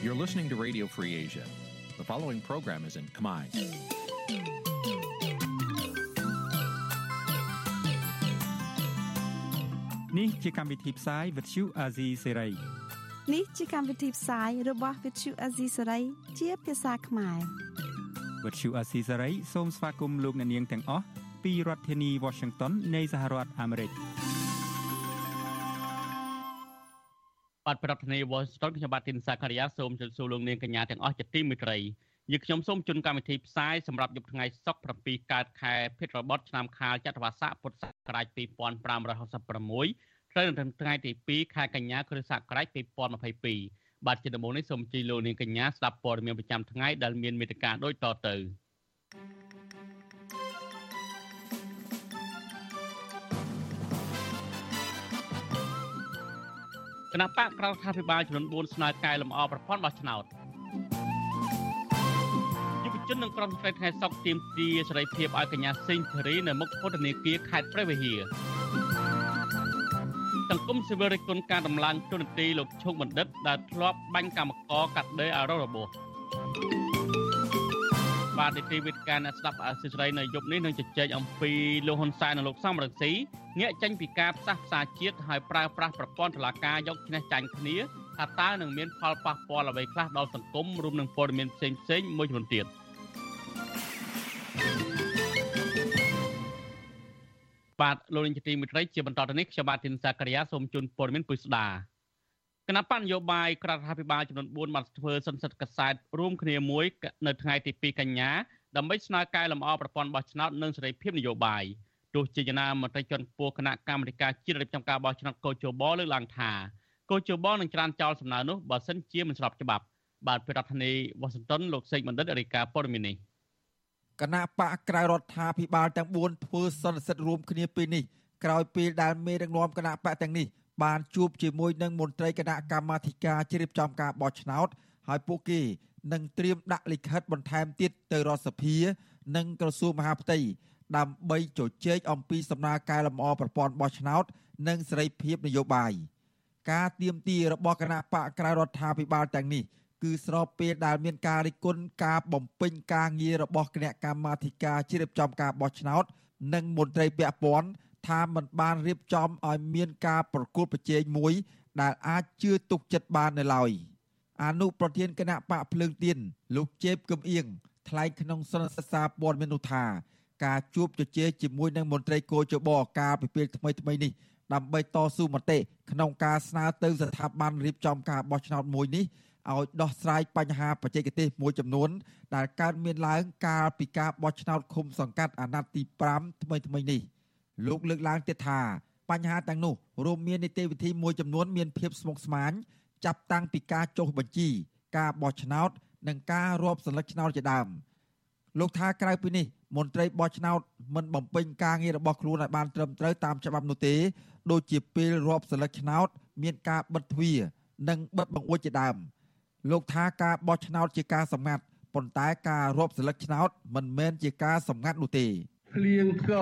You're listening to Radio Free Asia. The following program is in Khmer. នេះជាកម្មវិធីផ្សាយ Vuthu Azizi Serai នេះជាកម្មវិធីផ្សាយរបស់ Vuthu Azizi Serai ជាភាសាខ្មែរ Vuthu Azizi Serai សូមស្វាគមន៍លោកអ្នកនាងទាំងអស់ពីរដ្ឋធានី Washington នៃសហរដ្ឋអាមេរិក បាទប្រធានាធិបតី Washington ខ្ញុំបាទទីនសាការីយ៉ាសូមជម្រាបសួរលោកនាងកញ្ញាទាំងអស់ជាទីមេត្រីយើខ្ញុំសូមជូនកម្មវិធីផ្សាយសម្រាប់យប់ថ្ងៃសុក្រ7កើតខែភេទរបត់ឆ្នាំខាលចត្វាស័កពុទ្ធសករាជ2566ត្រូវនៅថ្ងៃទី2ខែកញ្ញាគ្រិស្តសករាជ2022បាទជាដំបូងនេះសូមជម្រាបលោកនាងកញ្ញាស្ដាប់ព័ត៌មានប្រចាំថ្ងៃដែលមានមេត្តាដូចតទៅ គណៈបកក្រៅរដ្ឋាភិបាលចំនួន4ស្នើកែលម្អប្រព័ន្ធបោះឆ្នោតយុវជននិងក្រុមស្រីថ្ងៃសុកទៀមទាសេរីភាពឲ្យកញ្ញាសេងធារីនៅមុខពន្ធនាគារខេត្តព្រះវិហារសង្គមស៊ីវិលរិះគន់ការដំឡើងទូនទីលោកឈុកបណ្ឌិតដែលធ្លាប់បាញ់កម្មករកាត់ដេរអររបោះ បាទនីតិវិទ្យាអ្នកស្ដាប់អសិរ័យនៅយប់នេះនឹងជជែកអំពីលោកហ៊ុនសែននិងលោកសំរងស៊ីងាកចេញពីការផ្សះផ្សាជាតិហើយប្រើប្រាស់ប្រព័ន្ធតុលាការយកឈ្នះចាញ់គ្នាថាតើនឹងមានផលប៉ះពាល់អ្វីខ្លះដល់សង្គមរួមនឹងព័ត៌មានផ្សេងផ្សេងមួយចំនួនទៀតបាទលោកនាយកទីមេត្រីជាបន្តទៅនេះខ្ញុំបាទទីនសាករិយាសូមជូនព័ត៌មានពុស្ដា គណៈបញ្ញយោបាយក្រដ្ឋាភិបាលចំនួន4បានធ្វើសន្និសីទកសែតរួមគ្នាមួយនៅថ្ងៃទី2កញ្ញាដើម្បីស្នើកែលម្អប្រព័ន្ធបោះឆ្នោតនិងសេរីភាពនយោបាយទោះជាយ៉ាងណាមន្ត្រីជាន់ខ្ពស់គណៈកម្មាធិការជាតិរៀបចំការបោះឆ្នោតកោជបលើកឡើងថាកោជបនឹងច្រានចោលសំណើនោះបើសិនជាមិនស្របច្បាប់បាទប្រធានាធិបតីវ៉ាស៊ីនតោនលោកសេកបណ្ឌិតរាយការណ៍ព័ត៌មាននេះគណៈបកក្រៅរដ្ឋាភិបាលទាំង4ធ្វើសន្និសីទរួមគ្នាពេលនេះក្រោយពេលដែលមេដឹកនាំគណៈបកទាំងនេះ បានជួបជាមួយនឹងមន្ត្រីគណៈកម្មាធិការជ្រៀបចំការបោះឆ្នោតហើយពួកគេនឹងត្រៀមដាក់លិខិតបន្ថែមទៀតទៅរដ្ឋសភា និងក្រសួងមហាផ្ទៃដើម្បីជជែកអំពីសំណើកែលម្អប្រព័ន្ធបោះឆ្នោត និងសេរីភាពនយោបាយការទៀមទារបស់គណៈបកក្រៅរដ្ឋាភិបាលទាំងនេះគឺស្របពេលដែលមានការរិះគន់ការបំពេញការងាររបស់គណៈកម្មាធិការជ្រៀបចំការបោះឆ្នោត និងមន្ត្រីពាក់ព័ន្ធ ថាมันបានរៀបចំឲ្យមានការប្រកួតប្រជែងមួយ ដែលអាចជឿទុកចិត្តបាននៅឡើយអនុប្រធានគណៈបកភ្លើងទៀនលោកជេបកឹមអៀងថ្លែងក្នុងសន្និសីទសារព័ត៌មាននោះថាការជួបជជែកជាមួយនឹងមន្ត្រីគោចបកាលពីពេលថ្មីថ្មីនេះដើម្បីតស៊ូមតិក្នុងការស្នើទៅស្ថាប័នរៀបចំការបោះឆ្នោតមួយនេះឲ្យដោះស្រាយបញ្ហាបច្ចេកទេសមួយចំនួន ដែលកើតមានឡើងកាលពីការបោះឆ្នោតឃុំសង្កាត់អាណត្តិទី5ថ្មីថ្មីនេះ។ លោកលើកឡើងទៀតថាបញ្ហាទាំងនោះរួមមាននីតិវិធីមួយចំនួនមានភាពស្មុគស្មាញចាប់តាំងពីការចុះបញ្ជី ការបោះឆ្នោត និងការរាប់សន្លឹកឆ្នោតជាដើមលោកថាក្រៅពីនេះមន្ត្រីបោះឆ្នោតមិនបំពេញការងាររបស់ខ្លួនឲ្យបានត្រឹមត្រូវតាមច្បាប់នោះទេដូចជាពេលរាប់សន្លឹកឆ្នោត មានការបិទទ្វារនិងបិទបង្អួចជាដើមលោកថាការបោះឆ្នោតជាការសម្ងាត់ប៉ុន្តែការរាប់សន្លឹកឆ្នោតមិនមែនជាការសម្ងាត់នោះទេ ភ្លៀងធ្ង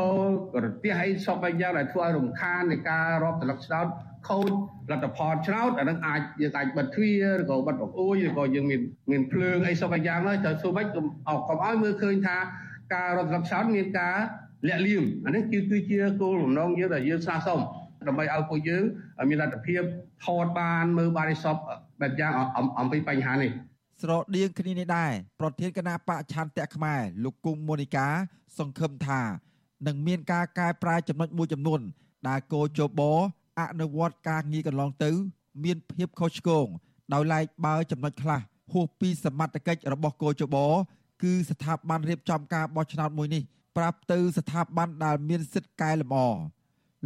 ររទះអីសពអីយ៉ាងដែលធ្វើឲ្យរំខាននៃការរាប់ត្រឡឹកឆ្នោតខូចលទ្ធផលឆ្នោតអានឹងអាចយើងអាចបិទទ្វារឬក៏បិទបង្អួយឬក៏យើងមានមានភ្លើងអីសពអីយ៉ាងហើយត្រូវធ្វើម៉េចកុំអោកុំឲ្យមើលឃើញថាការរត់ត្រឡឹកឆ្នោតមានការលាក់លៀមអានេះគឺគឺជាគោលបំណងយើងដែលយើងស្នើសុំដើម្បីឲ្យពួកយើងមានលទ្ធភាពថតបានមើលបានឲ្យសពបែបយ៉ាងអំពីបញ្ហានេះស្រដៀងគ្នានេះដែរប្រធានគណៈបកឆន្ទៈខ្មែរលោកគង់មូនីកា សង្ឃឹមថានឹងមានការកែប្រែចំណុចមួយចំនួន ដែលកោជបអនុវត្តការងារកន្លងទៅ មានភាពខុសឆ្គងដោយឡែកបើចំណុចខ្លះហួសពីសមត្ថកិច្ចរបស់កោជបគឺស្ថាប័នរៀបចំការបោះឆ្នោតមួយនេះប្រាប់ទៅស្ថាប័នដែលមានសិទ្ធិកែលម្អ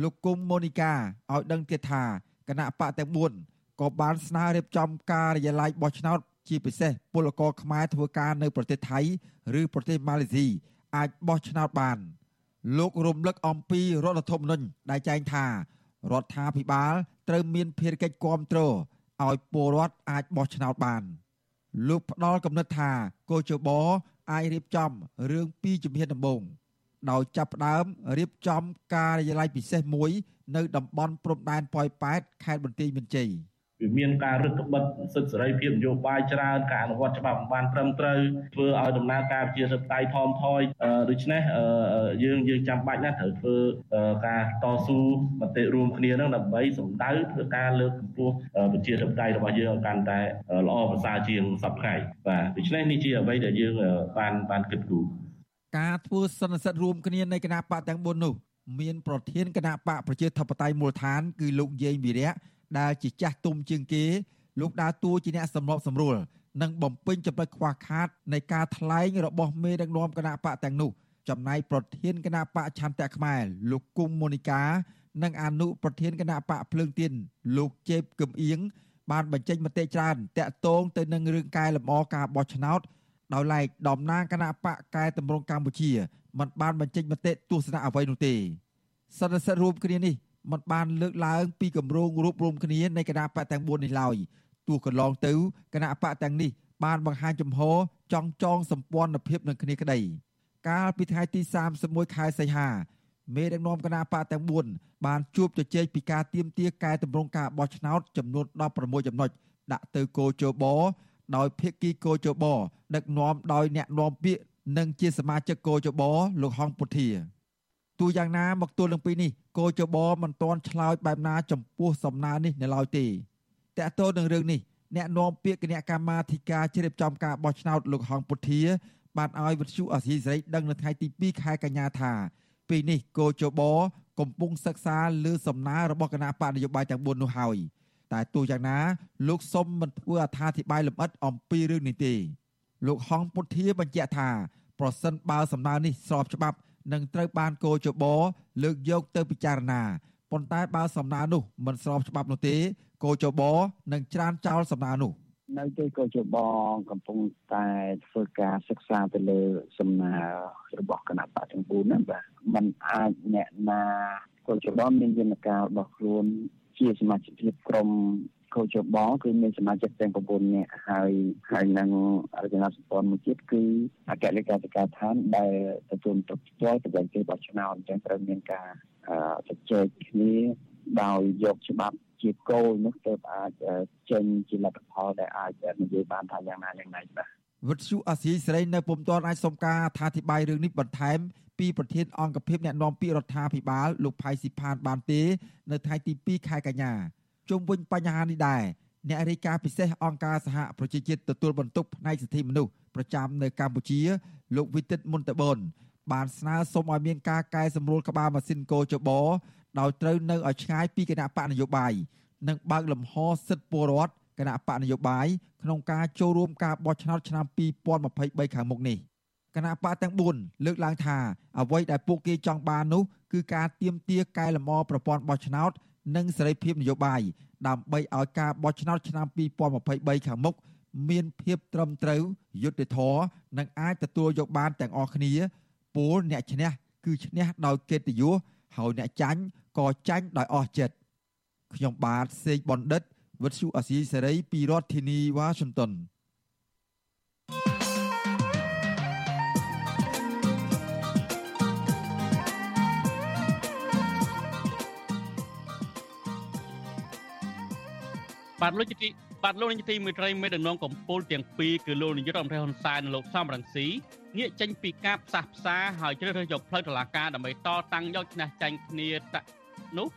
លោកគុំម៉ូនីកាឲ្យដឹងទៀតថាគណៈបកទាំង4ក៏បានស្នើរៀបចំការិយាល័យបោះឆ្នោតជាពិសេសពលករខ្មែរធ្វើការនៅប្រទេសថៃ ឬប្រទេសម៉ាឡេស៊ី អាចបោះឆ្នោតបាន លោករំលឹកអំពីរដ្ឋធម្មនុញ្ញដែលចែងថារដ្ឋាភិបាលត្រូវមានភារកិច្ចគ្រប់គ្រងឲ្យពលរដ្ឋអាចបោះឆ្នោតបានលោកផ្ដល់កំណត់ថាកោជបអាចរៀបចំរឿងពីជំហានដំបូងដោយចាប់ផ្ដើមរៀបចំការិយាល័យពិសេសមួយ នៅតំបន់ព្រំដែនប៉ោយប៉ែតខេត្តបន្ទាយមានជ័យ វាមានការរឹតបន្តឹងសិទ្ធិសេរីភាពនយោបាយច្រើនការអនុវត្តច្បាប់មិនបានត្រឹមត្រូវធ្វើឲ្យដំណើរការប្រជាធិបតេយ្យថមថយដូច្នេះយើងយើងចាំបាច់ណាស់ត្រូវធ្វើការតស៊ូមតិរួមគ្នានឹងដើម្បីសម្ដៅធ្វើការលើកកម្ពស់ប្រជាធិបតេយ្យរបស់យើងឲ្យកាន់តែល្អប្រសើរជាងសពថ្ងៃបាទដូច្នេះនេះជាអ្វីដែលយើងបានបានគិតគូរការធ្វើសន្និសីទរួមគ្នានៃគណៈបកទាំង4នោះមានប្រធានគណៈបកប្រជាធិបតេយ្យមូលដ្ឋានគឺលោកយេងវីរៈ ដែលជាចាស់ទុំជាងគេលោកដើរតួជាអ្នកសម្របសម្រួលនិងបំពេញចំណុចខ្វះខាតនៃការថ្លែងរបស់មេដឹកនាំគណៈបកទាំងនោះចំណែកប្រធានគណៈបកឆន្ទៈខ្មែរលោកគុំមូនីកានិងអនុប្រធានគណៈបកភ្លើងទៀនលោកជេបកឹមអៀងបានបញ្ចេញមតិច្រើនតាក់ទងទៅនឹងរឿងកែលម្អការបោះឆ្នោតដោយឡែកតំណាងគណៈបកកែតម្រង់កម្ពុជាមិនបានបញ្ចេញមតិទស្សនៈអ្វីនោះទេសន្និសីទរួមគ្នានេះ មិនបានលើកឡើងពីគម្រោងរួបរวมគ្នានៃគណៈបកទាំង4នេះឡើយទោះកន្លងទៅគណៈបកទាំងនេះបានបង្ហាញចំហចង់ចងសម្ព័ន្ធភាពនឹងគ្នាក្តីកាលពីថ្ងៃទី31ខែសីហាមេដឹកនាំគណៈបកទាំង4បានជួបជជែកពីការទៀមទាកែតម្រង់ការបោះឆ្នោតចំនួន16ចំណុចដាក់ទៅគោជបដោយភាគីគោជបដឹកនាំដោយអ្នកនាំពាក្យនិងជាសមាជិកគោជបលោកហងពុធា ទោះយ៉ាងណាមកទល់នឹងពេលនេះគោចបមិនទាន់ឆ្លើយបែបណាចំពោះសំណើនេះនៅឡើយទេតកតទៅនឹងរឿងនេះអ្នកនាំពាក្យគណៈកម្មាធិការជ្រៀបចំការបោះឆ្នោតលោកហងពុធាបានឲ្យវិទ្យុអសីសេរីដឹងនៅថ្ងៃទី2ខែកញ្ញាថាពេលនេះគោចបកំពុងសិក្សាលើសំណើរបស់គណៈបកនយោបាយទាំង4នោះហើយតែទោះយ៉ាងណា លោកសុំមិនធ្វើអត្ថាធិប្បាយលម្អិតអំពីរឿងនេះទេលោកហងពុធាបញ្ជាក់ថាប្រសិនបើសំណើនេះស្របច្បាប់ នឹងត្រូវបានកោជបលើកយកទៅពិចារណាប៉ុន្តែបើសំណើនោះមិនស្របច្បាប់នោះទេកោជបនឹងច្រានចោលសំណើនោះនៅទីកោជបកំពុងតែធ្វើការសិក្សាទៅលើសំណើរបស់គណៈបកទាំង4ហ្នឹងបាទมันអាចអ្នកណាកោជបមានយន្តការរបស់ខ្លួនជាសមាជិកភាពក្រុម កោជបគឺមានសមាជិកទាំង9នាក់ហើយហើយនឹងរចនាសម្ព័ន្ធមួយទៀតគឺអគ្គលេខាធិការឋានដែលទទួលទុកផ្ទាល់បច្ចេកទេសបោះឆ្នោតអញ្ចឹងត្រូវមានការជជែកគ្នាដោយយកច្បាប់ជាគោលនោះទៅអាចចេញជាលទ្ធផលដែលអាចនិយាយបានថាយ៉ាងណាយ៉ាងណាបាទវិទ្យុអាស៊ីសេរីនៅពុំទាន់អាចសុំការអធិប្បាយរឿងនេះបន្ថែមពីប្រធានអង្គភិបអ្នកណែនាំពាក្យរដ្ឋាភិបាលលោកផៃស៊ីផានបានទេ នៅថ្ងៃទី2ខែកញ្ញា ជុំវិញបញ្ហានេះដែរអ្នករាយការណ៍ពិសេសអង្គការសហប្រជាជាតិទទួលបន្ទុកផ្នែកសិទ្ធិមនុស្សប្រចាំនៅកម្ពុជា លោកវិទិតមុនតបនបានស្នើសុំឲ្យមានការកែសម្រួលក្បាលម៉ាស៊ីនកោចបដោយត្រូវនៅឲ្យឆ្ងាយពីគណៈបកនយោបាយនិងបើកលំហសិទ្ធិពលរដ្ឋគណៈបកនយោបាយក្នុងការចូលរួមការបោះឆ្នោតឆ្នាំ2023ខាងមុខនេះគណៈបកទាំង4លើកឡើងថាអ្វីដែលពួកគេចង់បាននោះគឺការទៀមទាកែលម្អប្រព័ន្ធបោះឆ្នោត និងសេរីភាពនយោបាយដើម្បីឲ្យការបោះឆ្នោតឆ្នាំ2023ខាងមុខមានភាពត្រឹមត្រូវយុត្តិធម៌និងអាចទទួលយកបានទាំងអស់គ្នាពលអ្នកឈ្នះគឺឈ្នះដោយកិត្តិយសហើយអ្នកចាញ់ក៏ចាញ់ដោយអស់ចិត្តខ្ញុំបាទសេកបណ្ឌិតវិទ្យុអាស៊ីសេរីពីរដ្ឋធានីវ៉ាស៊ីនតោន បាទលោកទីបាទលោកនាយកទីមេត្រីមេដឹកនាំកម្ពុជាទាំងពីរគឺលោកនាយករដ្ឋមន្ត្រីហ៊ុនសែននិងលោកសំរងស៊ីងាកចេញពីការផ្សះផ្សាហើយជ្រើសរើសយកផ្លូវតុលាការដើម្បីតតាំងយកឈ្នះចាញ់គ្នាតនោះ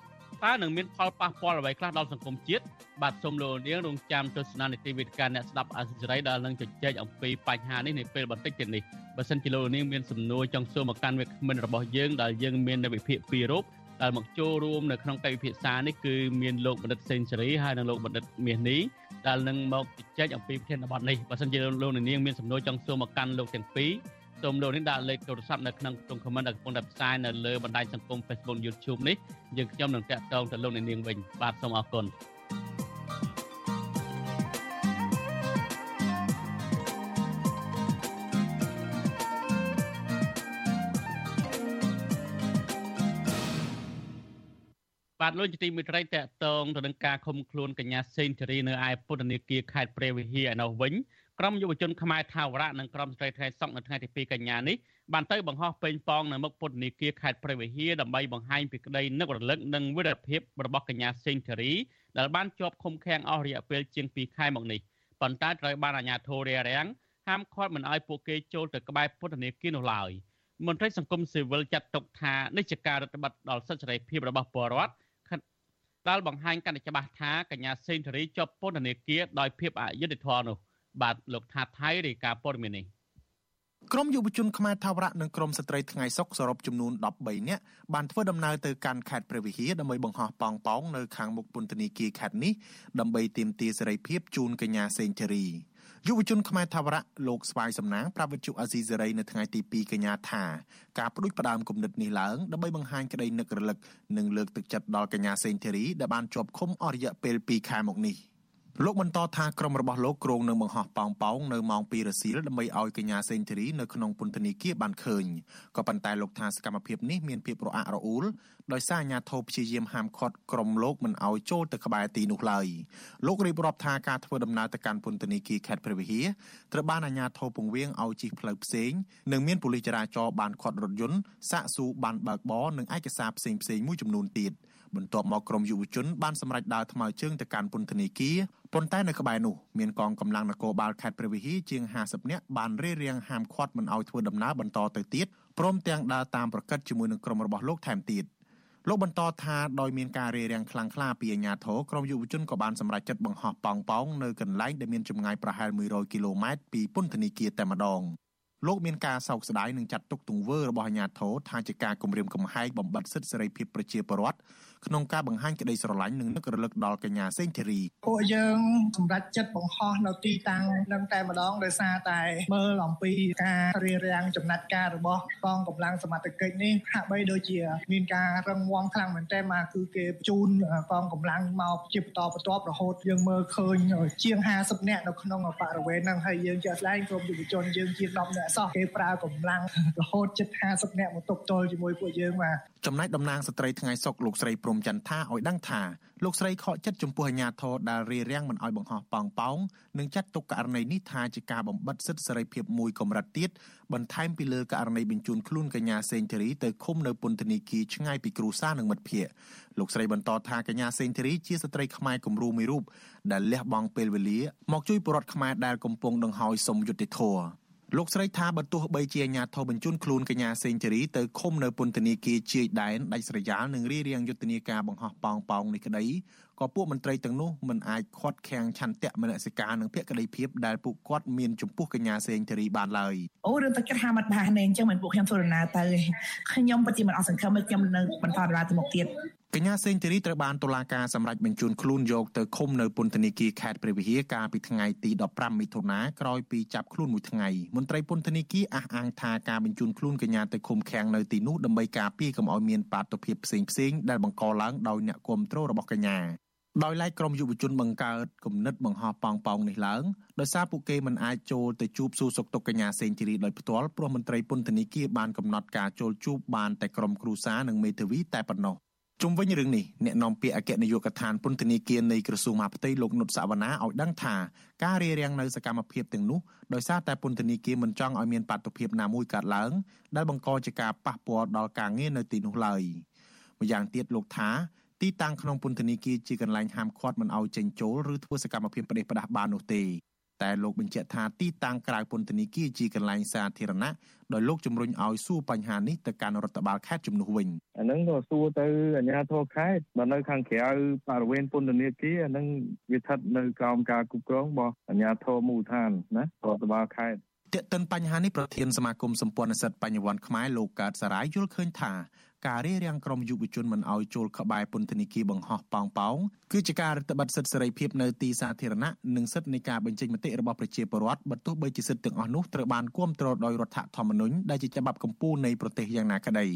តើនឹងមានផលប៉ះពាល់អ្វីខ្លះដល់សង្គមជាតិបាទសូមលោកនាងរងចាំទស្សនានីតិវិទ្យាអ្នកស្ដាប់អសិរ័យដែលនឹងជជែកអំពីបញ្ហានេះនៅពេលបន្តិចទៀតនេះបើសិនជាលោកនាងមានសំណួរចង់សួរមកកាន់វាគ្មិនរបស់យើងដែលយើងមាននៅវិភាគពីររូប ដែលមកចូលរួមនៅក្នុងកិច្ចពិភាក្សានេះគឺមានលោកបណ្ឌិតសេនស៊ូរីហើយនិងលោកបណ្ឌិតមាសនេះដែលនឹងមកជជែកអំពីប្រធានបទនេះបើសិនជាលោកនាងមានសំណួរចង់សួរមកកាន់លោកទាំងពីរសូមលោកនេះដាក់លេខទូរស័ព្ទនៅក្នុងក្នុង comment ដែលកំពុងតែផ្សាយនៅលើបណ្ដាញសង្គម Facebook YouTube នេះយើងខ្ញុំនឹងតាក់ទងទៅលោកនាងវិញបាទសូមអរគុណ បាទលោកជាទីមេត្រីតកតងទៅនឹងការឃុំខ្លួនកញ្ញាសេងធារីនៅឯពន្ធនាគារខេត្តព្រះវិហារឯនោះវិញក្រុមយុវជនខ្មែរថាវរៈនិងក្រុមស្ត្រីថ្ងៃសុកនៅថ្ងៃទី2កញ្ញានេះបានទៅបង្ហោះពេញប៉ងនៅមុខពន្ធនាគារខេត្តព្រះវិហារដើម្បីបង្ហាញពីក្តីនឹករលឹកនិងវិរៈភាពរបស់កញ្ញាសេងធារីដែលបានជាប់ឃុំឃាំងអស់រយៈពេលជាង2ខែមកនេះប៉ុន្តែត្រូវបានអាជ្ញាធររារាំងហាមឃាត់មិនឲ្យពួកគេចូលទៅក្បែរពន្ធនាគារនោះឡើយមន្ត្រីសង្គមស៊ីវិលចាត់ទុកថានេះជាការរដ្ឋបတ်ដល់សិទ្ធិសេរីភាពរបស់ពលរដ្ឋ ដែលបង្ហាញកាន់តែច្បាស់ថាកញ្ញាសេងធារីជាប់ពន្ធនាគារដោយភាពអយុត្តិធម៌នោះបាទលោកថាថៃរាយការណ៍ព័ត៌មាននេះក្រមយុវជនខ្មែរថាវរៈនិងក្រមស្ត្រីថ្ងៃសុកសរុបចំនួន13នាក់បានធ្វើដំណើរទៅកាន់ខេត្តព្រះវិហារដើម្បីបង្ហោះប៉ោងប៉ោងនៅខាងមុខពន្ធនាគារខេត្តនេះដើម្បីទាមទារសេរីភាពជូនកញ្ញាសេងធារី យុវជនខ្មែរថាវរៈលោកស្វាយសំណាងប្រាប់វិទ្យុអាស៊ីសេរីនៅថ្ងៃទី2កញ្ញាថាការបដិបដើមគំនិតនេះឡើងដើម្បីបង្ហាញក្តីនឹករលឹកនិងលើកទឹកចិត្តដល់កញ្ញាសេងធារីដែលបានជាប់ឃុំអស់រយៈពេល2ខែមកនេះ។ លោកបន្តថាក្រុមរបស់លោកគ្រងនឹងបង្ហោះប៉ោងប៉ោងនៅម៉ោង2រសៀលដើម្បីឲ្យកញ្ញាសេងធីរីនៅក្នុងពន្ធនាគារបានឃើញក៏ប៉ុន្តែលោកថាសកម្មភាពនេះមានភាពរអាក់រអួលដោយសារអាជ្ញាធរព្យាយាមហាមឃាត់ក្រុមលោកមិនឲ្យចូលទៅក្បែរទីនោះឡើយលោករៀបរាប់ថាការធ្វើដំណើរទៅកាន់ពន្ធនាគារខេត្តព្រះវិហារត្រូវបានអាជ្ញាធរពង្រៀងឲ្យជិះផ្លូវផ្សេងនិងមានប៉ូលីសចរាចរណ៍បានឃាត់រថយន្តសាកសួរបានបើកបរនិងឯកសារផ្សេងផ្សេងមួយចំនួនទៀត បន្ទាប់មកក្រុមយុវជនបានសម្រេចដើរថ្មើរជើងទៅកាន់ពន្ធនាគារប៉ុន្តែនៅក្បែរនោះមានកងកម្លាំងនគរបាលខេត្តព្រះវិហារជាង50នាក់បានរារាំងហាមឃាត់មិនឲ្យធ្វើដំណើរបន្តទៅទៀតព្រមទាំងដើរតាមប្រកិតជាមួយនឹងក្រុមរបស់លោកថែមទៀតលោកបន្តថាដោយមានការរារាំងខ្លាំងក្លាពីអាជ្ញាធរក្រុមយុវជនក៏បានសម្រេចចិត្តបង្ហោះប៉ោងប៉ោងនៅកន្លែងដែលមានចម្ងាយប្រហែល100គីឡូម៉ែត្រពីពន្ធនាគារតែម្ដងលោកមានការសោកស្ដាយនឹងចាត់ទុកទង្វើរបស់អាជ្ញាធរថាជាការគំរាមកំហែងបំបត្តិសិទ្ធិសេរីភាពប្រជាពលរដ្ឋ ក្នុងការបង្ហាញក្តីស្រឡាញ់និងនឹករលឹកដល់កញ្ញាសេងធីរីពួកយើងសម្រេចចិត្តបង្ហោះនៅទីតាំងនឹងតែម្ដងដោយសារតែមើលអំពីការរៀបរៀងចំណាត់ការរបស់កងកម្លាំងសមត្ថកិច្ចនេះហាក់បីដូចជាមានការរឹងមាំខ្លាំងមែនទែនមកគឺគេបញ្ជូនកងកម្លាំងមកជាបន្តបន្ទាប់រហូតយើងមើលឃើញជាង50នាក់នៅក្នុងបរិវេណហ្នឹងហើយយើងជាក់ស្ដែងក្រុមយុវជនយើងជាង10នាក់សោះគេប្រើកម្លាំងរហូតជិត50នាក់មកទប់ទល់ជាមួយពួកយើងបាទចំណែកតំណាងស្ត្រីថ្ងៃសុកលោកស្រីព្រំចន្ទថាឲ្យដឹងថាលោកស្រីខកចិត្តចំពោះអាញាធរដែលរារាំងមិនឲ្យបង្ហោះប៉ោងប៉ោងនិងចាត់ទុកករណីនេះថាជាការបំបិទសិទ្ធិសេរីភាពមួយកម្រិតទៀតបន្ថែមពីលើករណីបញ្ជូនខ្លួនកញ្ញាសេងធីរីទៅឃុំនៅពន្ធនាគារឆ្ងាយពីគ្រួសារនិងមិត្តភ័ក្តិលោកស្រីបន្តថាកញ្ញាសេងធីរីជាស្ត្រីខ្មែរគំរូមួយរូបដែលលះបង់ពេលវេលាមកជួយពលរដ្ឋខ្មែរដែលកំពុងដង្ហោយសុំយុត្តិធម៌ លោកស្រីថាបើទោះបីជាអាញាធរបញ្ជូនខ្លួនកញ្ញាសេងធារីទៅឃុំនៅពន្ធនាគារជាយដែនដាច់ស្រយាលនិងរៀបរៀងយុទ្ធនាការបង្ហោះប៉ោងប៉ោងនេះក្តីក៏ពួកមន្ត្រីទាំងនោះមិនអាចខាត់ខាំងឆន្ទៈមនសិការនិងភក្តីភាពដែលពួកគាត់មានចំពោះកញ្ញាសេងធារីបានឡើយអូរឿងទឹកចិត្តហាមិនបានទេអញ្ចឹងមិនពួកខ្ញុំធ្វើដំណើរទៅខ្ញុំពិតជាមិនអស់សង្ឃឹមខ្ញុំនៅបន្តដំណើរទៅមុខទៀត កញ្ញាសេងធីរីត្រូវបានតុលាការសម្រេចបញ្ជូនខ្លួនយកទៅឃុំនៅពន្ធនាគារខេត្តព្រះវិហារកាលពីថ្ងៃទី15មិថុនាក្រោយពីចាប់ខ្លួនមួយថ្ងៃមន្ត្រីពន្ធនាគារអះអាងថាការបញ្ជូនខ្លួនកញ្ញាទៅឃុំឃាំងនៅទីនោះដើម្បីការពារកុំឲ្យមានបាតុភិបផ្សេងផ្សេងដែលបង្កឡើងដោយអ្នកគ្រប់គ្រងរបស់កញ្ញាដោយឡែកក្រុមយុវជនបង្កើតគំនិតបង្ហោះប៉ោងប៉ោងនេះឡើងដោយសារពួកគេមិនអាចចូលទៅជួបសួរសុខទុក្ខកញ្ញាសេងធីរីដោយផ្ទាល់ព្រោះមន្ត្រីពន្ធនាគារបានកំណត់ការចូលជួបបានតែក្រុមគ្រួសារនិងមេធាវីតែប៉ុណ្ណោះ ជុំវិញរឿងនេះអ្នកនាំពាក្យអគ្គនាយកដ្ឋានពន្ធនាគារនៃក្រសួងមហាផ្ទៃលោកនុតសវណ្ណាឲ្យដឹងថាការរារាំងនៅសកម្មភាពទាំងនោះដោយសារតែពន្ធនាគារមិនចង់ឲ្យមានបាតុភិបណាមួយកើតឡើងដែលបង្កជាការប៉ះពាល់ដល់ការងារនៅទីនោះឡើយម្យ៉ាងទៀតលោកថាទីតាំងក្នុងពន្ធនាគារជាកន្លែងហាមឃាត់មិនឲ្យចេញចូលឬធ្វើសកម្មភាពផ្ដេសផ្ដាសបាននោះទេ តែលោកបញ្ជាក់ថាទីតាំងក្រៅពន្ធនាគារជាកន្លែងសាធារណៈដោយលោកជំរុញឲ្យសួរបញ្ហានេះទៅកាន់រដ្ឋបាលខេត្តជំនួសវិញអាហ្នឹងក៏សួរទៅអាជ្ញាធរខេត្តបើនៅខាងក្រៅបរិវេណពន្ធនាគារអាហ្នឹងវាស្ថិតនៅក្រោមការគ្រប់គ្រងរបស់អាជ្ញាធរមូលដ្ឋានណារដ្ឋបាលខេត្តទាក់ទិនបញ្ហានេះប្រធានសមាគមសម្ព័ន្ធនិស្សិតបញ្ញវន្តខ្មែរលោកកើតសារាយយល់ឃើញថា ការរារាំងក្រុមយុវជនមិនឲ្យចូលក្បែរពន្ធនាគារបង្ហោះប៉ោងប៉ោងគឺជាការរឹតបន្តឹងសិទ្ធិសេរីភាពនៅទីសាធារណៈនិងសិទ្ធិនៃការបញ្ចេញមតិរបស់ប្រជាពលរដ្ឋបើទោះបីជាសិទ្ធិទាំងអស់នោះត្រូវបានគាំទ្រដោយរដ្ឋធម្មនុញ្ញដែលជាច្បាប់កម្ពុជានៃប្រទេសយ៉ាងណាក្តី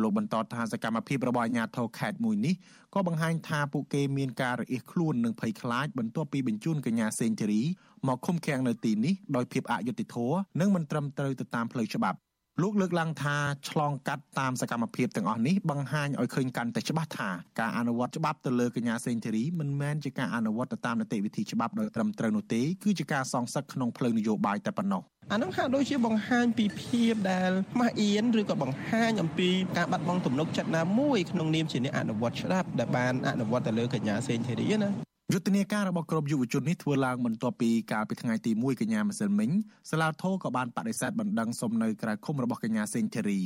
លោកបន្តថាសកម្មភាពរបស់អាជ្ញាធរខេត្តមួយនេះក៏បង្ហាញថាពួកគេមានការរអៀសខ្លួននិងភ័យខ្លាចបន្ទាប់ពីបញ្ជូនកញ្ញាសេងធីរីមកឃុំឃាំងនៅទីនេះដោយភាពអយុត្តិធម៌និងមិនត្រឹមត្រូវទៅតាមផ្លូវច្បាប់ លោកលើកឡើងថាឆ្លងកាត់តាមសកម្មភាពទាំងអស់នេះបង្ហាញឲ្យឃើញកាន់តែច្បាស់ថាការអនុវត្តច្បាប់ទៅលើកញ្ញាសេងធីរីមិនមែនជាការអនុវត្តទៅតាមនីតិវិធីច្បាប់ដោយត្រឹមត្រូវនោះទេគឺជាការសងសឹកក្នុងផ្លូវនយោបាយតែប៉ុណ្ណោះអានឹងហាក់ដូចជាបង្ហាញពីភាពដែលម៉ាស់អៀនឬក៏បង្ហាញអំពីការបាត់បង់ទំនុកចិត្តណាមួយក្នុងនាមជាអ្នកអនុវត្តច្បាប់ដែលបានអនុវត្តទៅលើកញ្ញាសេងធីរីណា យុទ្ធនាការរបស់ក្រុមយុវជននេះធ្វើឡើងបន្ទាប់ពីកាលពីថ្ងៃទី1កញ្ញាម្សិលមិញសាឡាធោក៏បានបដិសេធបណ្ដឹងសុំនៅក្រៅឃុំរបស់កញ្ញាសេងធីរី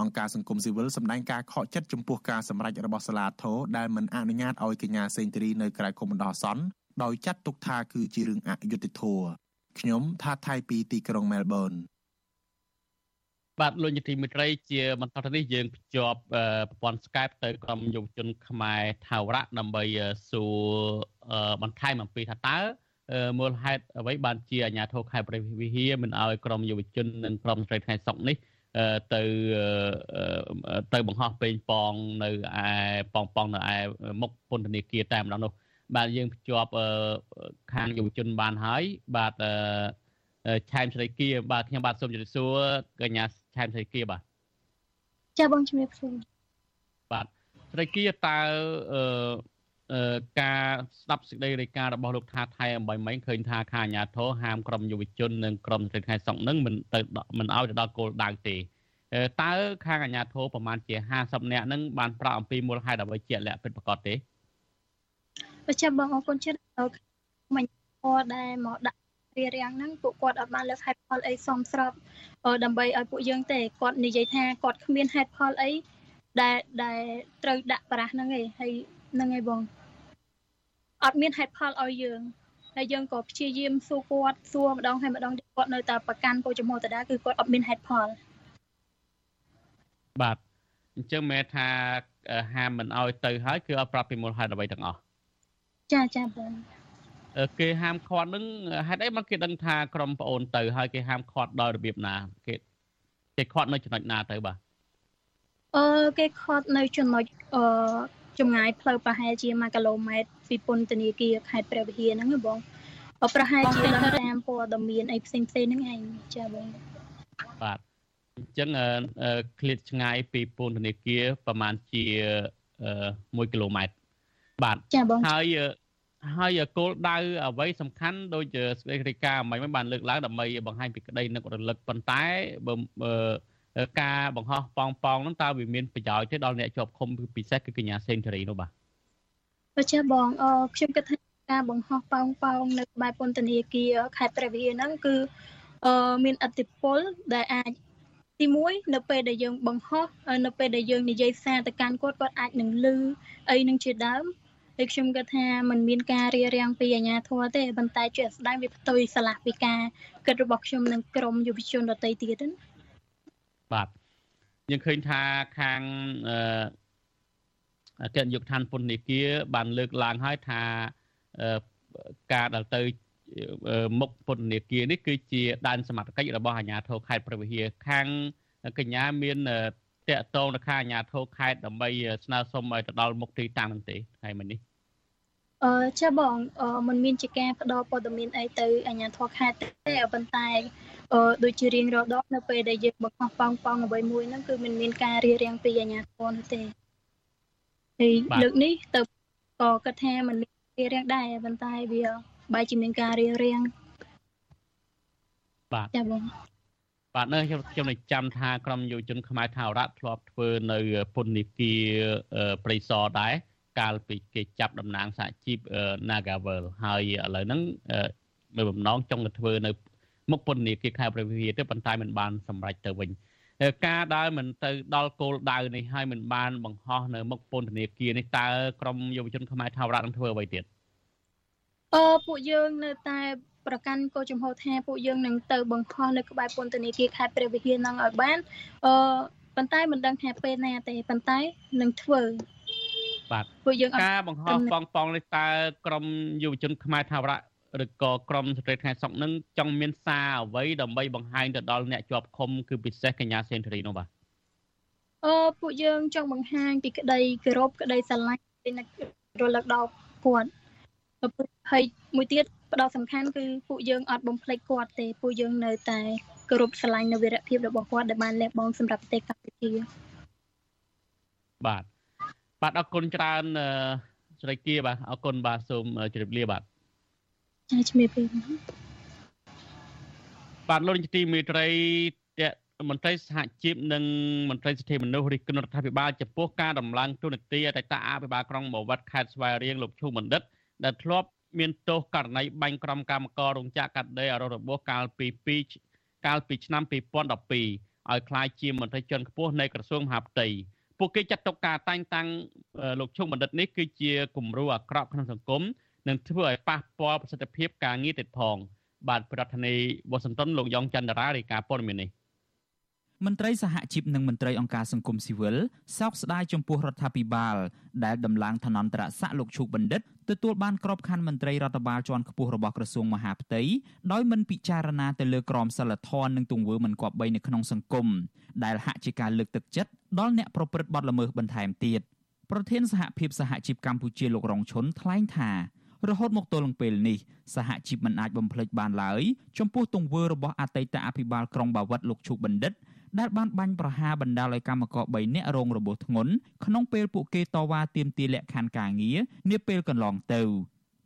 អង្គការសង្គមស៊ីវិលសម្ដែងការខកចិត្តចំពោះការសម្រេចរបស់សាឡាធោដែលមិនអនុញ្ញាតឲ្យកញ្ញាសេងធីរីនៅក្រៅឃុំបណ្ដោះអាសន្នដោយចាត់ទុកថាគឺជារឿងអយុត្តិធម៌ខ្ញុំថាថៃពីទីក្រុងមែលប៊នបាទលោកនាយមិត្តរីជាបន្តទៅនេះយើងភ្ជាប់ប្រព័ន្ធ Skype ទៅក្រុមយុវជនខ្មែរថាវរៈដើម្បីសួរ បន្ថែមអំពីថាតើមូលហេតុអ្វីបានជាអាជ្ញាធរខេត្តព្រះវិហារមិនអោយក្រុមយុវជននិងក្រុមស្រីថ្ងៃសុកនេះទៅទៅបង្ហោះពេញប៉ងនៅឯប៉ងប៉ងនៅឯមុខពន្ធនាគារតែម្ដងនោះបាទយើងភ្ជាប់ខាងយុវជនបានហើយបាទឆែមស្រីគាបាទខ្ញុំបាទសូមជម្រាបសួរកញ្ញាឆែមស្រីគាបាទចាបងជំរាបសួរបាទស្រីគាតើអឺ ការស្ដាប់សេចក្តីរាយការណ៍របស់លោកថាថៃអំបីមិញឃើញថាខាអាញាធរហាមក្រុមយុវជននិងក្រុមស្រីខែសុកនឹងមិនទៅមិនឲ្យទៅដល់គោលដៅទេតើខាងអាញាធរប្រហែលជា50នាក់នឹងបានប្រាប់អំពីមូលហេតុអ្វីជាក់លាក់ពិតប្រាកដទេបាទចាំបងអរគុណច្រើនមិញពណ៌ដែលមកដាក់រារាំងហ្នឹងពួកគាត់អត់បានលើកហេតុផលអីសមស្របដើម្បីឲ្យពួកយើងទេគាត់និយាយថាគាត់គ្មានហេតុផលអីដែលដែលត្រូវដាក់ប្រាស់ហ្នឹងឯងហើយហ្នឹងឯងបង អត់មានហេតុផលឲ្យយើងហើយយើងក៏ព្យាយាមសួរគាត់សួរម្ដងហើយម្ដងគាត់នៅតែប្រកាន់កោចំហតដាគឺគាត់អត់មានហេតុផលបាទអញ្ចឹងមែនថាហាមមិនឲ្យទៅហើយគឺអត់ប្រាប់ពីមូលហេតុអ្វីទាំងអស់ចាចាបងគេហាមឃាត់នឹងហេតុអីមកគេដឹងថាក្រុមប្អូនទៅហើយគេហាមឃាត់ដោយរបៀបណាគេគេឃាត់នៅចំណុចណាទៅបាទអឺគេឃាត់នៅចំណុចអឺ ចម្ងាយផ្លូវប្រហែលជា1គីឡូម៉ែត្រពីពន្ធនាគារខេត្តព្រះវិហារហ្នឹងបងប្រហែលជាតាមព័ត៌មានអីផ្សេងផ្សេងហ្នឹងឯងចាបងបាទអញ្ចឹងឃ្លាតឆ្ងាយពីពន្ធនាគារប្រហែលជា1គីឡូម៉ែត្របាទចាបងហើយហើយគោលដៅអ្វីសំខាន់ដូចស្ដីរាយការណ៍មិនបានលើកឡើងដើម្បីបង្ហាញពីក្តីនឹករលឹកប៉ុន្តែបើ ការបង្ហោះប៉ងប៉ងហ្នឹងតើវាមានប្រយោជន៍ទេដល់អ្នកជាប់ឃុំពិសេសគឺកញ្ញាសេនធរីនោះបាទបាទចាបងអឺខ្ញុំគិតថាការបង្ហោះប៉ងប៉ងនៅក្បែរពន្ធនាគារខេត្តព្រះវិហារហ្នឹងគឺអឺមានអតិពលដែលអាចទី1នៅពេលដែលយើងបង្ហោះនៅពេលដែលយើងនិយាយសារទៅកាន់គាត់គាត់អាចនឹងលឺអីនឹងជាដើមហើយខ្ញុំគិតថាมันមានការរៀបរៀងពីអាជ្ញាធរទេប៉ុន្តែជាស្ដែងវាផ្ទុយឆ្លាស់ពីការគិតរបស់ខ្ញុំនិងក្រមយុវជនដទៃទៀតណា បាទយើងឃើញថាខាងអគ្គនាយកដ្ឋានពន្ធនាគារបានលើកឡើងហើយថាការដែលទៅមុខពន្ធនាគារនេះគឺជាដែនសមត្ថកិច្ចរបស់អាជ្ញាធរខេត្តព្រះវិហារខាងកញ្ញាមានតកតងទៅខាងអាជ្ញាធរខេត្តដើម្បីស្នើសុំឲ្យទៅដល់មុខទីតាំងនឹងទេថ្ងៃមិញនេះអឺចាបងអឺมันមានជាការផ្ដល់ព័ត៌មានអីទៅអាជ្ញាធរខេត្តទេប៉ុន្តែ អឺដូចជារៀងរាល់ដងនៅពេលដែលយើងបង្ហោះប៉ងប៉ងអ្វីមួយហ្នឹងគឺมันមានការរៀបរៀងពីអាជ្ញាធរនោះទេហើយលើកនេះទៅក៏គិតថាมันមានរៀបរៀងដែរប៉ុន្តែវាបែរជាមានការរៀបរៀងបាទចាបងបាទនៅខ្ញុំខ្ញុំនឹងចាំថាក្រមយុវជនខ្មែរថាវរៈធ្លាប់ធ្វើនៅពន្ធនាគារព្រៃសរដែរកាលពីគេចាប់តំណាងសហជីព Nagavel ហើយឥឡូវហ្នឹងនៅបំណងចង់ទៅធ្វើនៅ មុខពន្ធនាគារខេត្តព្រះវិហារទេប៉ុន្តែมันបានសម្រេចទៅវិញការដែលមិនទៅដល់គោលដៅនេះហើយមិនបានបង្ហោះនៅមុខពន្ធនាគារនេះតើក្រមយុវជនខ្មែរថាវរៈនឹងធ្វើអ្វីទៀតអឺពួកយើងនៅតែប្រកាន់គោលចំហថាពួកយើងនឹងទៅបង្ខំនៅក្បែរពន្ធនាគារខេត្តព្រះវិហារនឹងឲ្យបានអឺប៉ុន្តែមិនដឹងថាពេលណាទេប៉ុន្តែនឹងធ្វើបាទពួកយើងការបង្ហោះប៉ងប៉ងនេះតើក្រមយុវជនខ្មែរថាវរៈ ឬក៏ក្រមស្ត្រីថ្ងៃសុកនឹងចង់មានសារអ្វីដើម្បីបង្ហាញទៅដល់អ្នកជាប់ឃុំគឺពិសេសកញ្ញាសេនធរីនោះបាទអឺពួកយើងចង់បង្ហាញពីក្តីគោរពក្តីស្រឡាញ់រលឹកដល់គាត់ហើយមួយទៀតផ្ដោតសំខាន់គឺពួកយើងអត់បំភ្លេចគាត់ទេពួកយើងនៅតែគោរពស្រឡាញ់នៅវីរភាពរបស់គាត់ដែលបានលះបង់សម្រាប់ប្រទេសកម្ពុជាបាទបាទអរគុណច្រើនស្រីគៀបាទអរគុណបាទសូមជម្រាបលាបាទ ចាជំរាបលាបាទលោកនាយកទីមេត្រីមន្ត្រីសហជីពនិងមន្ត្រីសិទ្ធិមនុស្សរិះគន់រដ្ឋាភិបាលចំពោះការដំឡើងទូនាទីអតីតអភិបាលក្រុងបវត្តខេត្តស្វាយរៀងលោកឈូបណ្ឌិតដែលធ្លាប់មានទោសករណីបាញ់ក្រុមកម្មកររោងចក្រកាត់ដេរអរុរបោះកាលពី2កាលពីឆ្នាំ2012ឲ្យក្លាយជាមន្ត្រីជាន់ខ្ពស់នៃក្រសួងមហាផ្ទៃពួកគេចាត់ទុកការតែងតាំងលោកឈុំបណ្ឌិតនេះគឺជាគំរូអាក្រក់ក្នុងសង្គម និងធ្វើឲ្យប៉ះពាល់ប្រសិទ្ធភាពការងារទៀតផង បាទប្រធានាធិបតីវ៉ាស៊ីនតោនលោកយ៉ងច័ន្ទរារាយការណ៍ព័ត៌មាននេះមន្ត្រីសហជីពនិងមន្ត្រីអង្គការសង្គមស៊ីវិលសោកស្ដាយចំពោះរដ្ឋាភិបាលដែលដំឡើងឋានន្តរស័ក្តិលោកឈូកបណ្ឌិតទទួលបានក្របខ័ណ្ឌមន្ត្រីរដ្ឋបាលជាន់ខ្ពស់របស់ក្រសួងមហាផ្ទៃដោយមិនពិចារណាទៅលើក្រមសីលធម៌និងទង្វើមិនគប្បីនៅក្នុងសង្គមដែលហាក់ជាការលើកទឹកចិត្តដល់អ្នកប្រព្រឹត្តបទល្មើសបន្ថែមទៀតប្រធានសហភាពសហជីពកម្ពុជាលោករងឈុនថ្លែងថា រហូតមកទល់នឹងពេលនេះសហជីពមិនអាចបំភ្លេចបានឡើយចំពោះទង្វើរបស់អតីតអភិបាលក្រុងបាវិតលោកឈូកបណ្ឌិតដែលបានបាញ់ប្រហារបណ្ដាលឲ្យកម្មករ3នាក់រងរបួសធ្ងន់ក្នុងពេលពួកគេតវ៉ាទាមទារលក្ខខណ្ឌការងារនាពេលកន្លងទៅ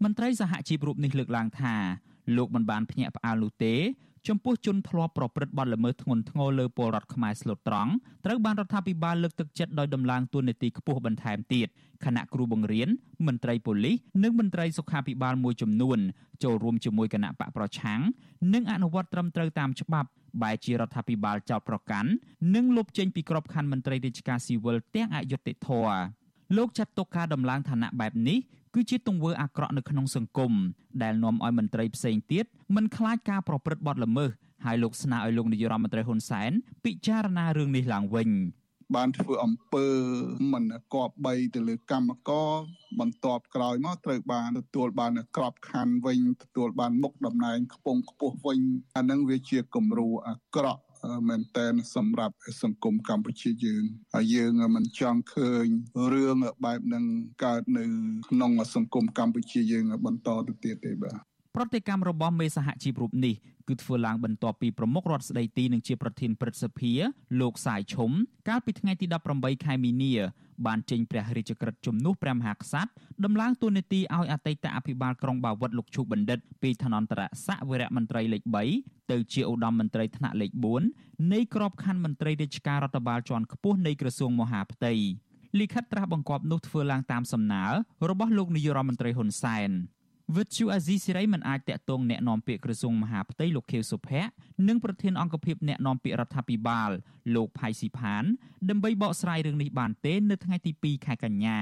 មន្ត្រីសហជីពរូបនេះលើកឡើងថាលោកមិនបានភ្ញាក់ផ្អើលនោះទេ ចំពោះជនធ្លាប់ប្រព្រឹត្តបទល្មើសធ្ងន់ធ្ងរលើពលរដ្ឋខ្មែរស្លូតត្រង់ត្រូវបានរដ្ឋាភិបាលលើកទឹកចិត្តដោយដំឡើងទួនាទីខ្ពស់បន្ថែមទៀតគណៈគ្រូបង្រៀនមន្ត្រីប៉ូលីសនិងមន្ត្រីសុខាភិបាលមួយចំនួនចូលរួមជាមួយគណៈបកប្រឆាំងនិងអនុវត្តត្រឹមត្រូវតាមច្បាប់បែជារដ្ឋាភិបាលចោតប្រកាន់និងលុបចេញពីក្របខ័ណ្ឌមន្ត្រីរាជការស៊ីវិលទាំងអយុត្តិធម៌លោកចាត់ទុកការដំឡើងឋានៈបែបនេះ គឺជាទង្វើអាក្រក់នៅក្នុងសង្គមដែលនាំឲ្យមន្ត្រីផ្សេងទៀតមិនខ្លាចការប្រព្រឹត្តបទល្មើសហើយលោកស្នើឲ្យលោកនាយរដ្ឋមន្ត្រីហ៊ុនសែនពិចារណារឿងនេះឡើងវិញបានធ្វើអំពើមិនគប្បីទៅលើកម្មករបន្ទាប់ក្រោយមកត្រូវបានទទួលបានក្របខ័ណ្ឌវិញទទួលបានមុខតំណែងខ្ពង់ខ្ពស់វិញអានឹងវាជាគំរូអាក្រក់ មែនតែនសម្រាប់សង្គមកម្ពុជាយើងហើយយើងមិនចង់ឃើញរឿងបែបហ្នឹងកើតនៅក្នុងសង្គមកម្ពុជាយើងបន្តទៅទៀតទេបាទប្រតិកម្មរបស់មេសហជីពរូបនេះគឺធ្វើឡើងបន្ទាប់ពីប្រមុខរដ្ឋស្ដីទីនិងជាប្រធានព្រឹទ្ធសភាលោកសាយឈុំកាលពីថ្ងៃទី18ខែមីនា បានចេញព្រះរាជក្រឹត្យជំនួសព្រះមហាក្សត្រដំឡើងតួនាទីឲ្យអតីតអភិបាលក្រុងបាវិតលោកឈូបណ្ឌិតពីឋានន្តរស័ក្តិវរៈមន្ត្រីលេខ3ទៅជាឧត្តមមន្ត្រីថ្នាក់លេខ4នៃក្របខ័ណ្ឌមន្ត្រីរាជការរដ្ឋបាលជាន់ខ្ពស់នៃក្រសួងមហាផ្ទៃលិខិតត្រាស់បង្គាប់នោះធ្វើឡើងតាមសំណើរបស់លោកនាយរដ្ឋមន្ត្រីហ៊ុនសែន វិទ្យុអាស៊ីសេរីមិនអាចតាក់ទងអ្នកនាំពាក្យក្រសួងមហាផ្ទៃលោកខៀវសុភ័ក្រនិងប្រធានអង្គភិបអ្នកនាំពាក្យរដ្ឋាភិបាលលោកផៃស៊ីផានដើម្បីបកស្រាយរឿងនេះបានទេ នៅថ្ងៃទី2ខែកញ្ញា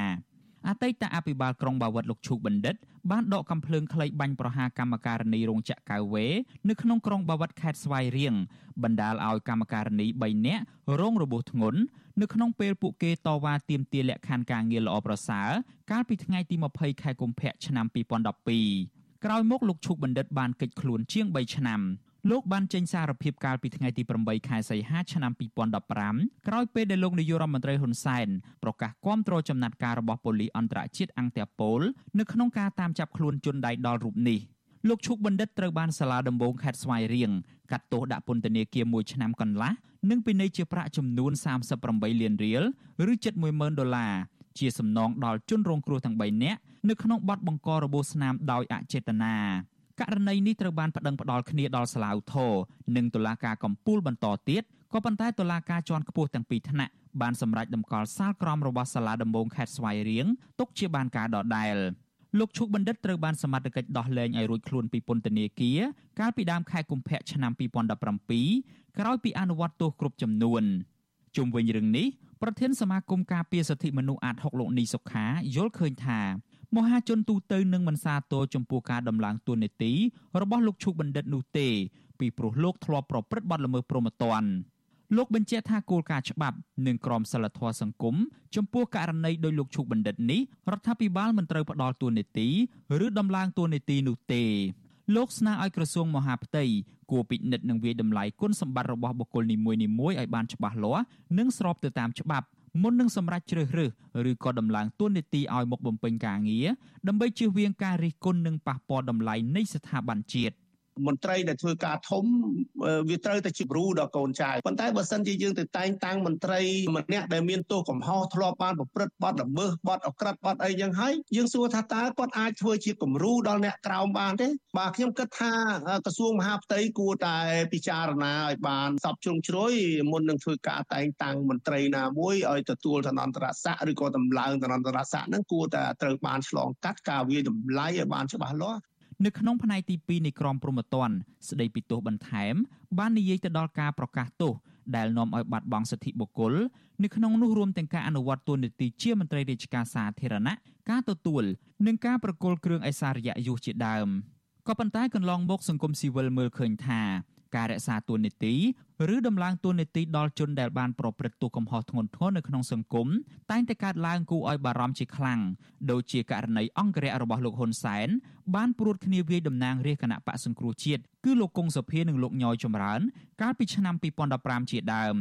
អតីតអភិបាលក្រុងបាវិតលោកឈូកបណ្ឌិត បានដកកំភ្លើងខ្លីបាញ់ប្រហារកម្មការនីរោងចក្រកៅវេនៅក្នុងក្រុងបាវិតខេត្តស្វាយរៀងបណ្ដាលឲ្យកម្មការនី3នាក់រងរបួសធ្ងន់នៅក្នុងពេលពួកគេតវ៉ាទាមទារលក្ខខណ្ឌការងារល្អប្រសើរកាលពីថ្ងៃទី20ខែកុម្ភៈឆ្នាំ2012ក្រោយមកលោកឈុកបណ្ឌិតបានកិច្ចខ្លួនជាង3ឆ្នាំ លោកបានចេញសារភាពកាលពីថ្ងៃទី8ខែសីហាឆ្នាំ2015ក្រោយពេលដែលលោកនាយករដ្ឋមន្ត្រីហ៊ុនសែនប្រកាសគាំទ្រចំណាត់ការរបស់ប៉ូលីសអន្តរជាតិអង្គតាប៉ូលនៅក្នុងការតាមចាប់ខ្លួនជនដៃដល់រូបនេះលោកឈុកបណ្ឌិតត្រូវបានសាលាដំបងខេត្តស្វាយរៀងកាត់ទោសដាក់ពន្ធនាគារ1ឆ្នាំកន្លះនិងពិន័យជាប្រាក់ចំនួន38លានរៀលឬជិត10000ដុល្លារជាសំណងដល់ជនរងគ្រោះទាំង3នាក់នៅក្នុងបទបង្ករបួសស្នាមដោយអចេតនា ករណីនេះត្រូវបានប្តឹងផ្តល់គ្នាដល់សាលាឧទ្ធរនិងតុលាការកំពូលបន្តទៀតក៏ប៉ុន្តែតុលាការជាន់ខ្ពស់ទាំងពីរថ្នាក់បានសម្រេចតម្កល់សាលក្រមរបស់សាលាដំបងខេត្តស្វាយរៀងទុកជាបានការដដែលលោកឈុកបណ្ឌិតត្រូវបានសមត្ថកិច្ចដោះលែងឲ្យរួចខ្លួនពីពន្ធនាគារកាលពីដើមខែកុម្ភៈឆ្នាំ2017ក្រោយពីអនុវត្តទោសគ្រប់ចំនួនជុំវិញរឿងនេះប្រធានសមាគមការពារសិទ្ធិមនុស្សអាត6លោកនីសុខាយល់ឃើញថា មហាជនទូទៅនឹងមិនសាទរចំពោះការដំឡើងទួនាទីរបស់លោកឈុកបណ្ឌិតនោះទេពីព្រោះលោកធ្លាប់ប្រព្រឹត្តបទល្មើសព្រហ្មទណ្ឌលោកបញ្ជាក់ថាគោលការណ៍ច្បាប់និងក្រមសីលធម៌សង្គមចំពោះករណីដោយលោកឈុកបណ្ឌិតនេះរដ្ឋាភិបាលមិនត្រូវផ្ដល់ទួនាទីឬដំឡើងទួនាទីនោះទេលោកស្នើឲ្យក្រសួងមហាផ្ទៃគួរពិនិត្យនិងវាយតម្លៃគុណសម្បត្តិរបស់បុគ្គលនីមួយៗឲ្យបានច្បាស់លាស់និងស្របទៅតាមច្បាប់ មុននឹងសម្រេចជ្រើសរើសឬក៏ដំឡើងទួនាទីឲ្យមកបំពេញការងារដើម្បីជៀសវាងការរិះគន់និងប៉ះពាល់តម្លៃនៃស្ថាប័នជាតិ មន្ត្រីដែលធ្វើការធំវាត្រូវតែជាគ្រូដល់កូនចៅប៉ុន្តែបើសិនជាយើងទៅតែងតាំងមន្ត្រីម្នាក់ដែលមានទោសកំហុសធ្លាប់បានប្រព្រឹត្តបទល្មើសបទអក្រិតបទអីយ៉ាងហើយយើងសួរថាតើគាត់អាចធ្វើជាគំរូដល់អ្នកក្រោមបានទេបាទខ្ញុំគិតថាក្រសួងមហាផ្ទៃគួរតែពិចារណាឲ្យបានសពជ្រុងជ្រោយមុននឹងធ្វើការតែងតាំងមន្ត្រីណាមួយឲ្យទទួលឋានន្តរស័ក្តិឬក៏តម្លើងឋានន្តរស័ក្តិហ្នឹងគួរតែត្រូវបានឆ្លងកាត់ការវាតម្លៃឲ្យបានច្បាស់លាស់ នៅក្នុងផ្នែកទី2នៃក្រមព្រហ្មទណ្ឌស្ដីពីទោសបន្ថែម បាននិយាយទៅដល់ការប្រកាសទោសដែលនាំឲ្យបាត់បង់សិទ្ធិបុគ្គលនៅក្នុងនោះរួមទាំងការអនុវត្តតួនាទីជាមន្ត្រីរាជការសាធារណៈការទទួលនិងការប្រគល់គ្រឿងអេសារយៈយុសជាដើមក៏ប៉ុន្តែកន្លងមកសង្គមស៊ីវិលមើលឃើញថា ការរក្សាតួនាទីឬដំឡើងតួនាទីដល់ជនដែលបានប្រព្រឹត្តទោសកំហុសធ្ងន់ធ្ងរនៅក្នុងសង្គមតែងតែកើតឡើងគួរឲ្យបារម្ភជាខ្លាំងដូចជាករណីអង្គរៈរបស់លោកហ៊ុនសែនបានព្រួតគ្នាវាយតំណាងរាជគណៈបកសង្គ្រោះជាតិគឺលោកកុងសុភានិងលោកញយចម្រើន កាលពីឆ្នាំ2015ជាដើម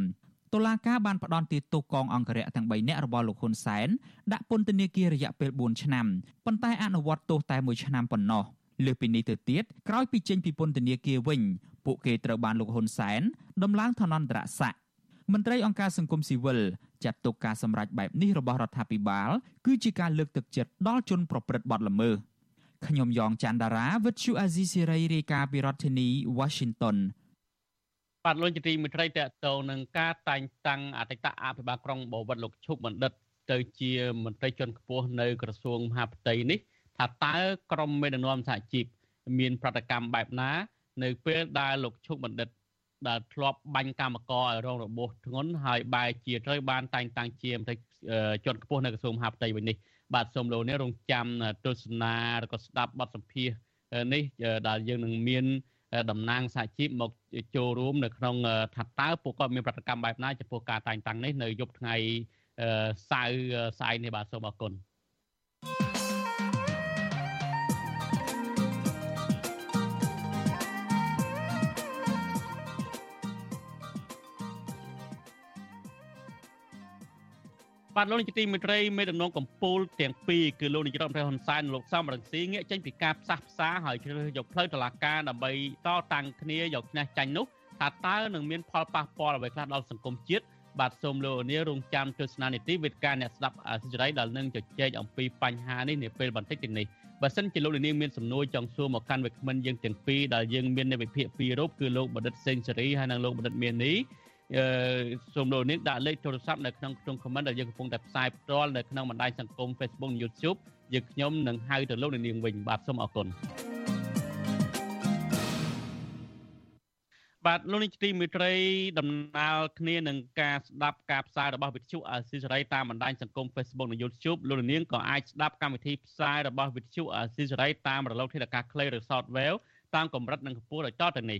តុលាការបានផ្ដន្ទាទោសកងអង្គរៈទាំង3នាក់របស់លោកហ៊ុនសែនដាក់ពន្ធនាគាររយៈពេល4ឆ្នាំប៉ុន្តែអនុវត្តទោសតែ1ឆ្នាំប៉ុណ្ណោះ លើសពីនេះទៅទៀតក្រោយពីចេញពីពន្ធនាគារវិញពួកគេត្រូវបានលោកហ៊ុនសែនដំឡើងឋានន្តរស័ក្តិមន្ត្រីអង្គការសង្គមស៊ីវិលចាត់ទុកការសម្រេចបែបនេះរបស់រដ្ឋាភិបាលគឺជាការលើកទឹកចិត្តដល់ជនប្រព្រឹត្តបទល្មើសខ្ញុំយ៉ងច័ន្ទដារាវិទ្យុអាស៊ីសេរីរាយការណ៍ពីរដ្ឋធានី Washington បាទលោកជាទីមេត្រីតកតងនឹងការតែងតាំងអតីតអភិបាលក្រុងបវត្តលោកឈុកបណ្ឌិតទៅជាមន្ត្រីជាន់ខ្ពស់នៅក្រសួងមហាផ្ទៃនេះ ថាតើក្រមមេដឹកនាំសហជីពមាន ប្រតិកម្មបែបណា នៅពេលដែលលោកឈុកបណ្ឌិត ដែលធ្លាប់បាញ់កម្មករឲ្យរងរបួសធ្ងន់ហើយបែរជាត្រូវបានតែងតាំងជាមន្ត្រីជាន់ខ្ពស់នៅក្រសួងមហាផ្ទៃវិញនេះបាទសូមលោកនេះរងចាំទស្សនាឬក៏ស្ដាប់បទសម្ភាសនេះដែលយើងនឹងមានតំណាងសហជីពមកចូលរួមនៅក្នុងថាតើពួកគាត់មានប្រតិកម្មបែបណាចំពោះការតែងតាំងនេះនៅយប់ថ្ងៃសៅរ៍ស្អែកនេះបាទសូមអរគុណ បាទលោកនាយកទីមេត្រីមេដំណងកម្ពុជាទាំងពីរគឺលោកនាយករដ្ឋមន្ត្រីហ៊ុនសែនលោកសំរងស៊ីងាកចេញពីការផ្សះផ្សាហើយជ្រើសយកផ្លូវតឡាការដើម្បីតតាំងគ្នាយកឈ្នះចាញ់នោះថាតើនឹងមានផលប៉ះពាល់អ្វីខ្លះដល់សង្គមជាតិបាទសូមលោកនាងរងចាំទស្សនានីតិវិទ្យាអ្នកស្ដាប់អសិរ័យដែលនឹងជជែកអំពីបញ្ហានេះនាពេលបន្តិចទៀតនេះបើសិនជាលោកនាងមានសំណួរចង់សួរមកកាន់វិក្កាមិនយើងទាំងពីរដែលយើងមាននៅវិភាគពីររូបគឺលោកបណ្ឌិតសេងសេរីហើយនិងលោកបណ្ឌិតមាននី សូមលោកនាងដាក់លេខទូរស័ព្ទនៅក្នុងក្នុង comment ដែលយើងកំពុងតែផ្សាយផ្ទាល់នៅក្នុងបណ្ដាញសង្គម Facebook និង YouTube យើងខ្ញុំនឹងហៅទៅលោកនាងវិញបាទសូមអរគុណបាទលោកនាងទីមេត្រីដំណើរគ្នានឹងការស្ដាប់ការផ្សាយរបស់វិទ្យុអាស៊ីសេរីតាមបណ្ដាញសង្គម Facebook និង YouTube លោកនាងក៏អាចស្ដាប់កម្មវិធីផ្សាយរបស់វិទ្យុអាស៊ីសេរីតាមរលកធាតុអាកាសខ្លីឬ Shortwave តាមកម្រិតនិងកម្ពស់ដោយតទៅនេះ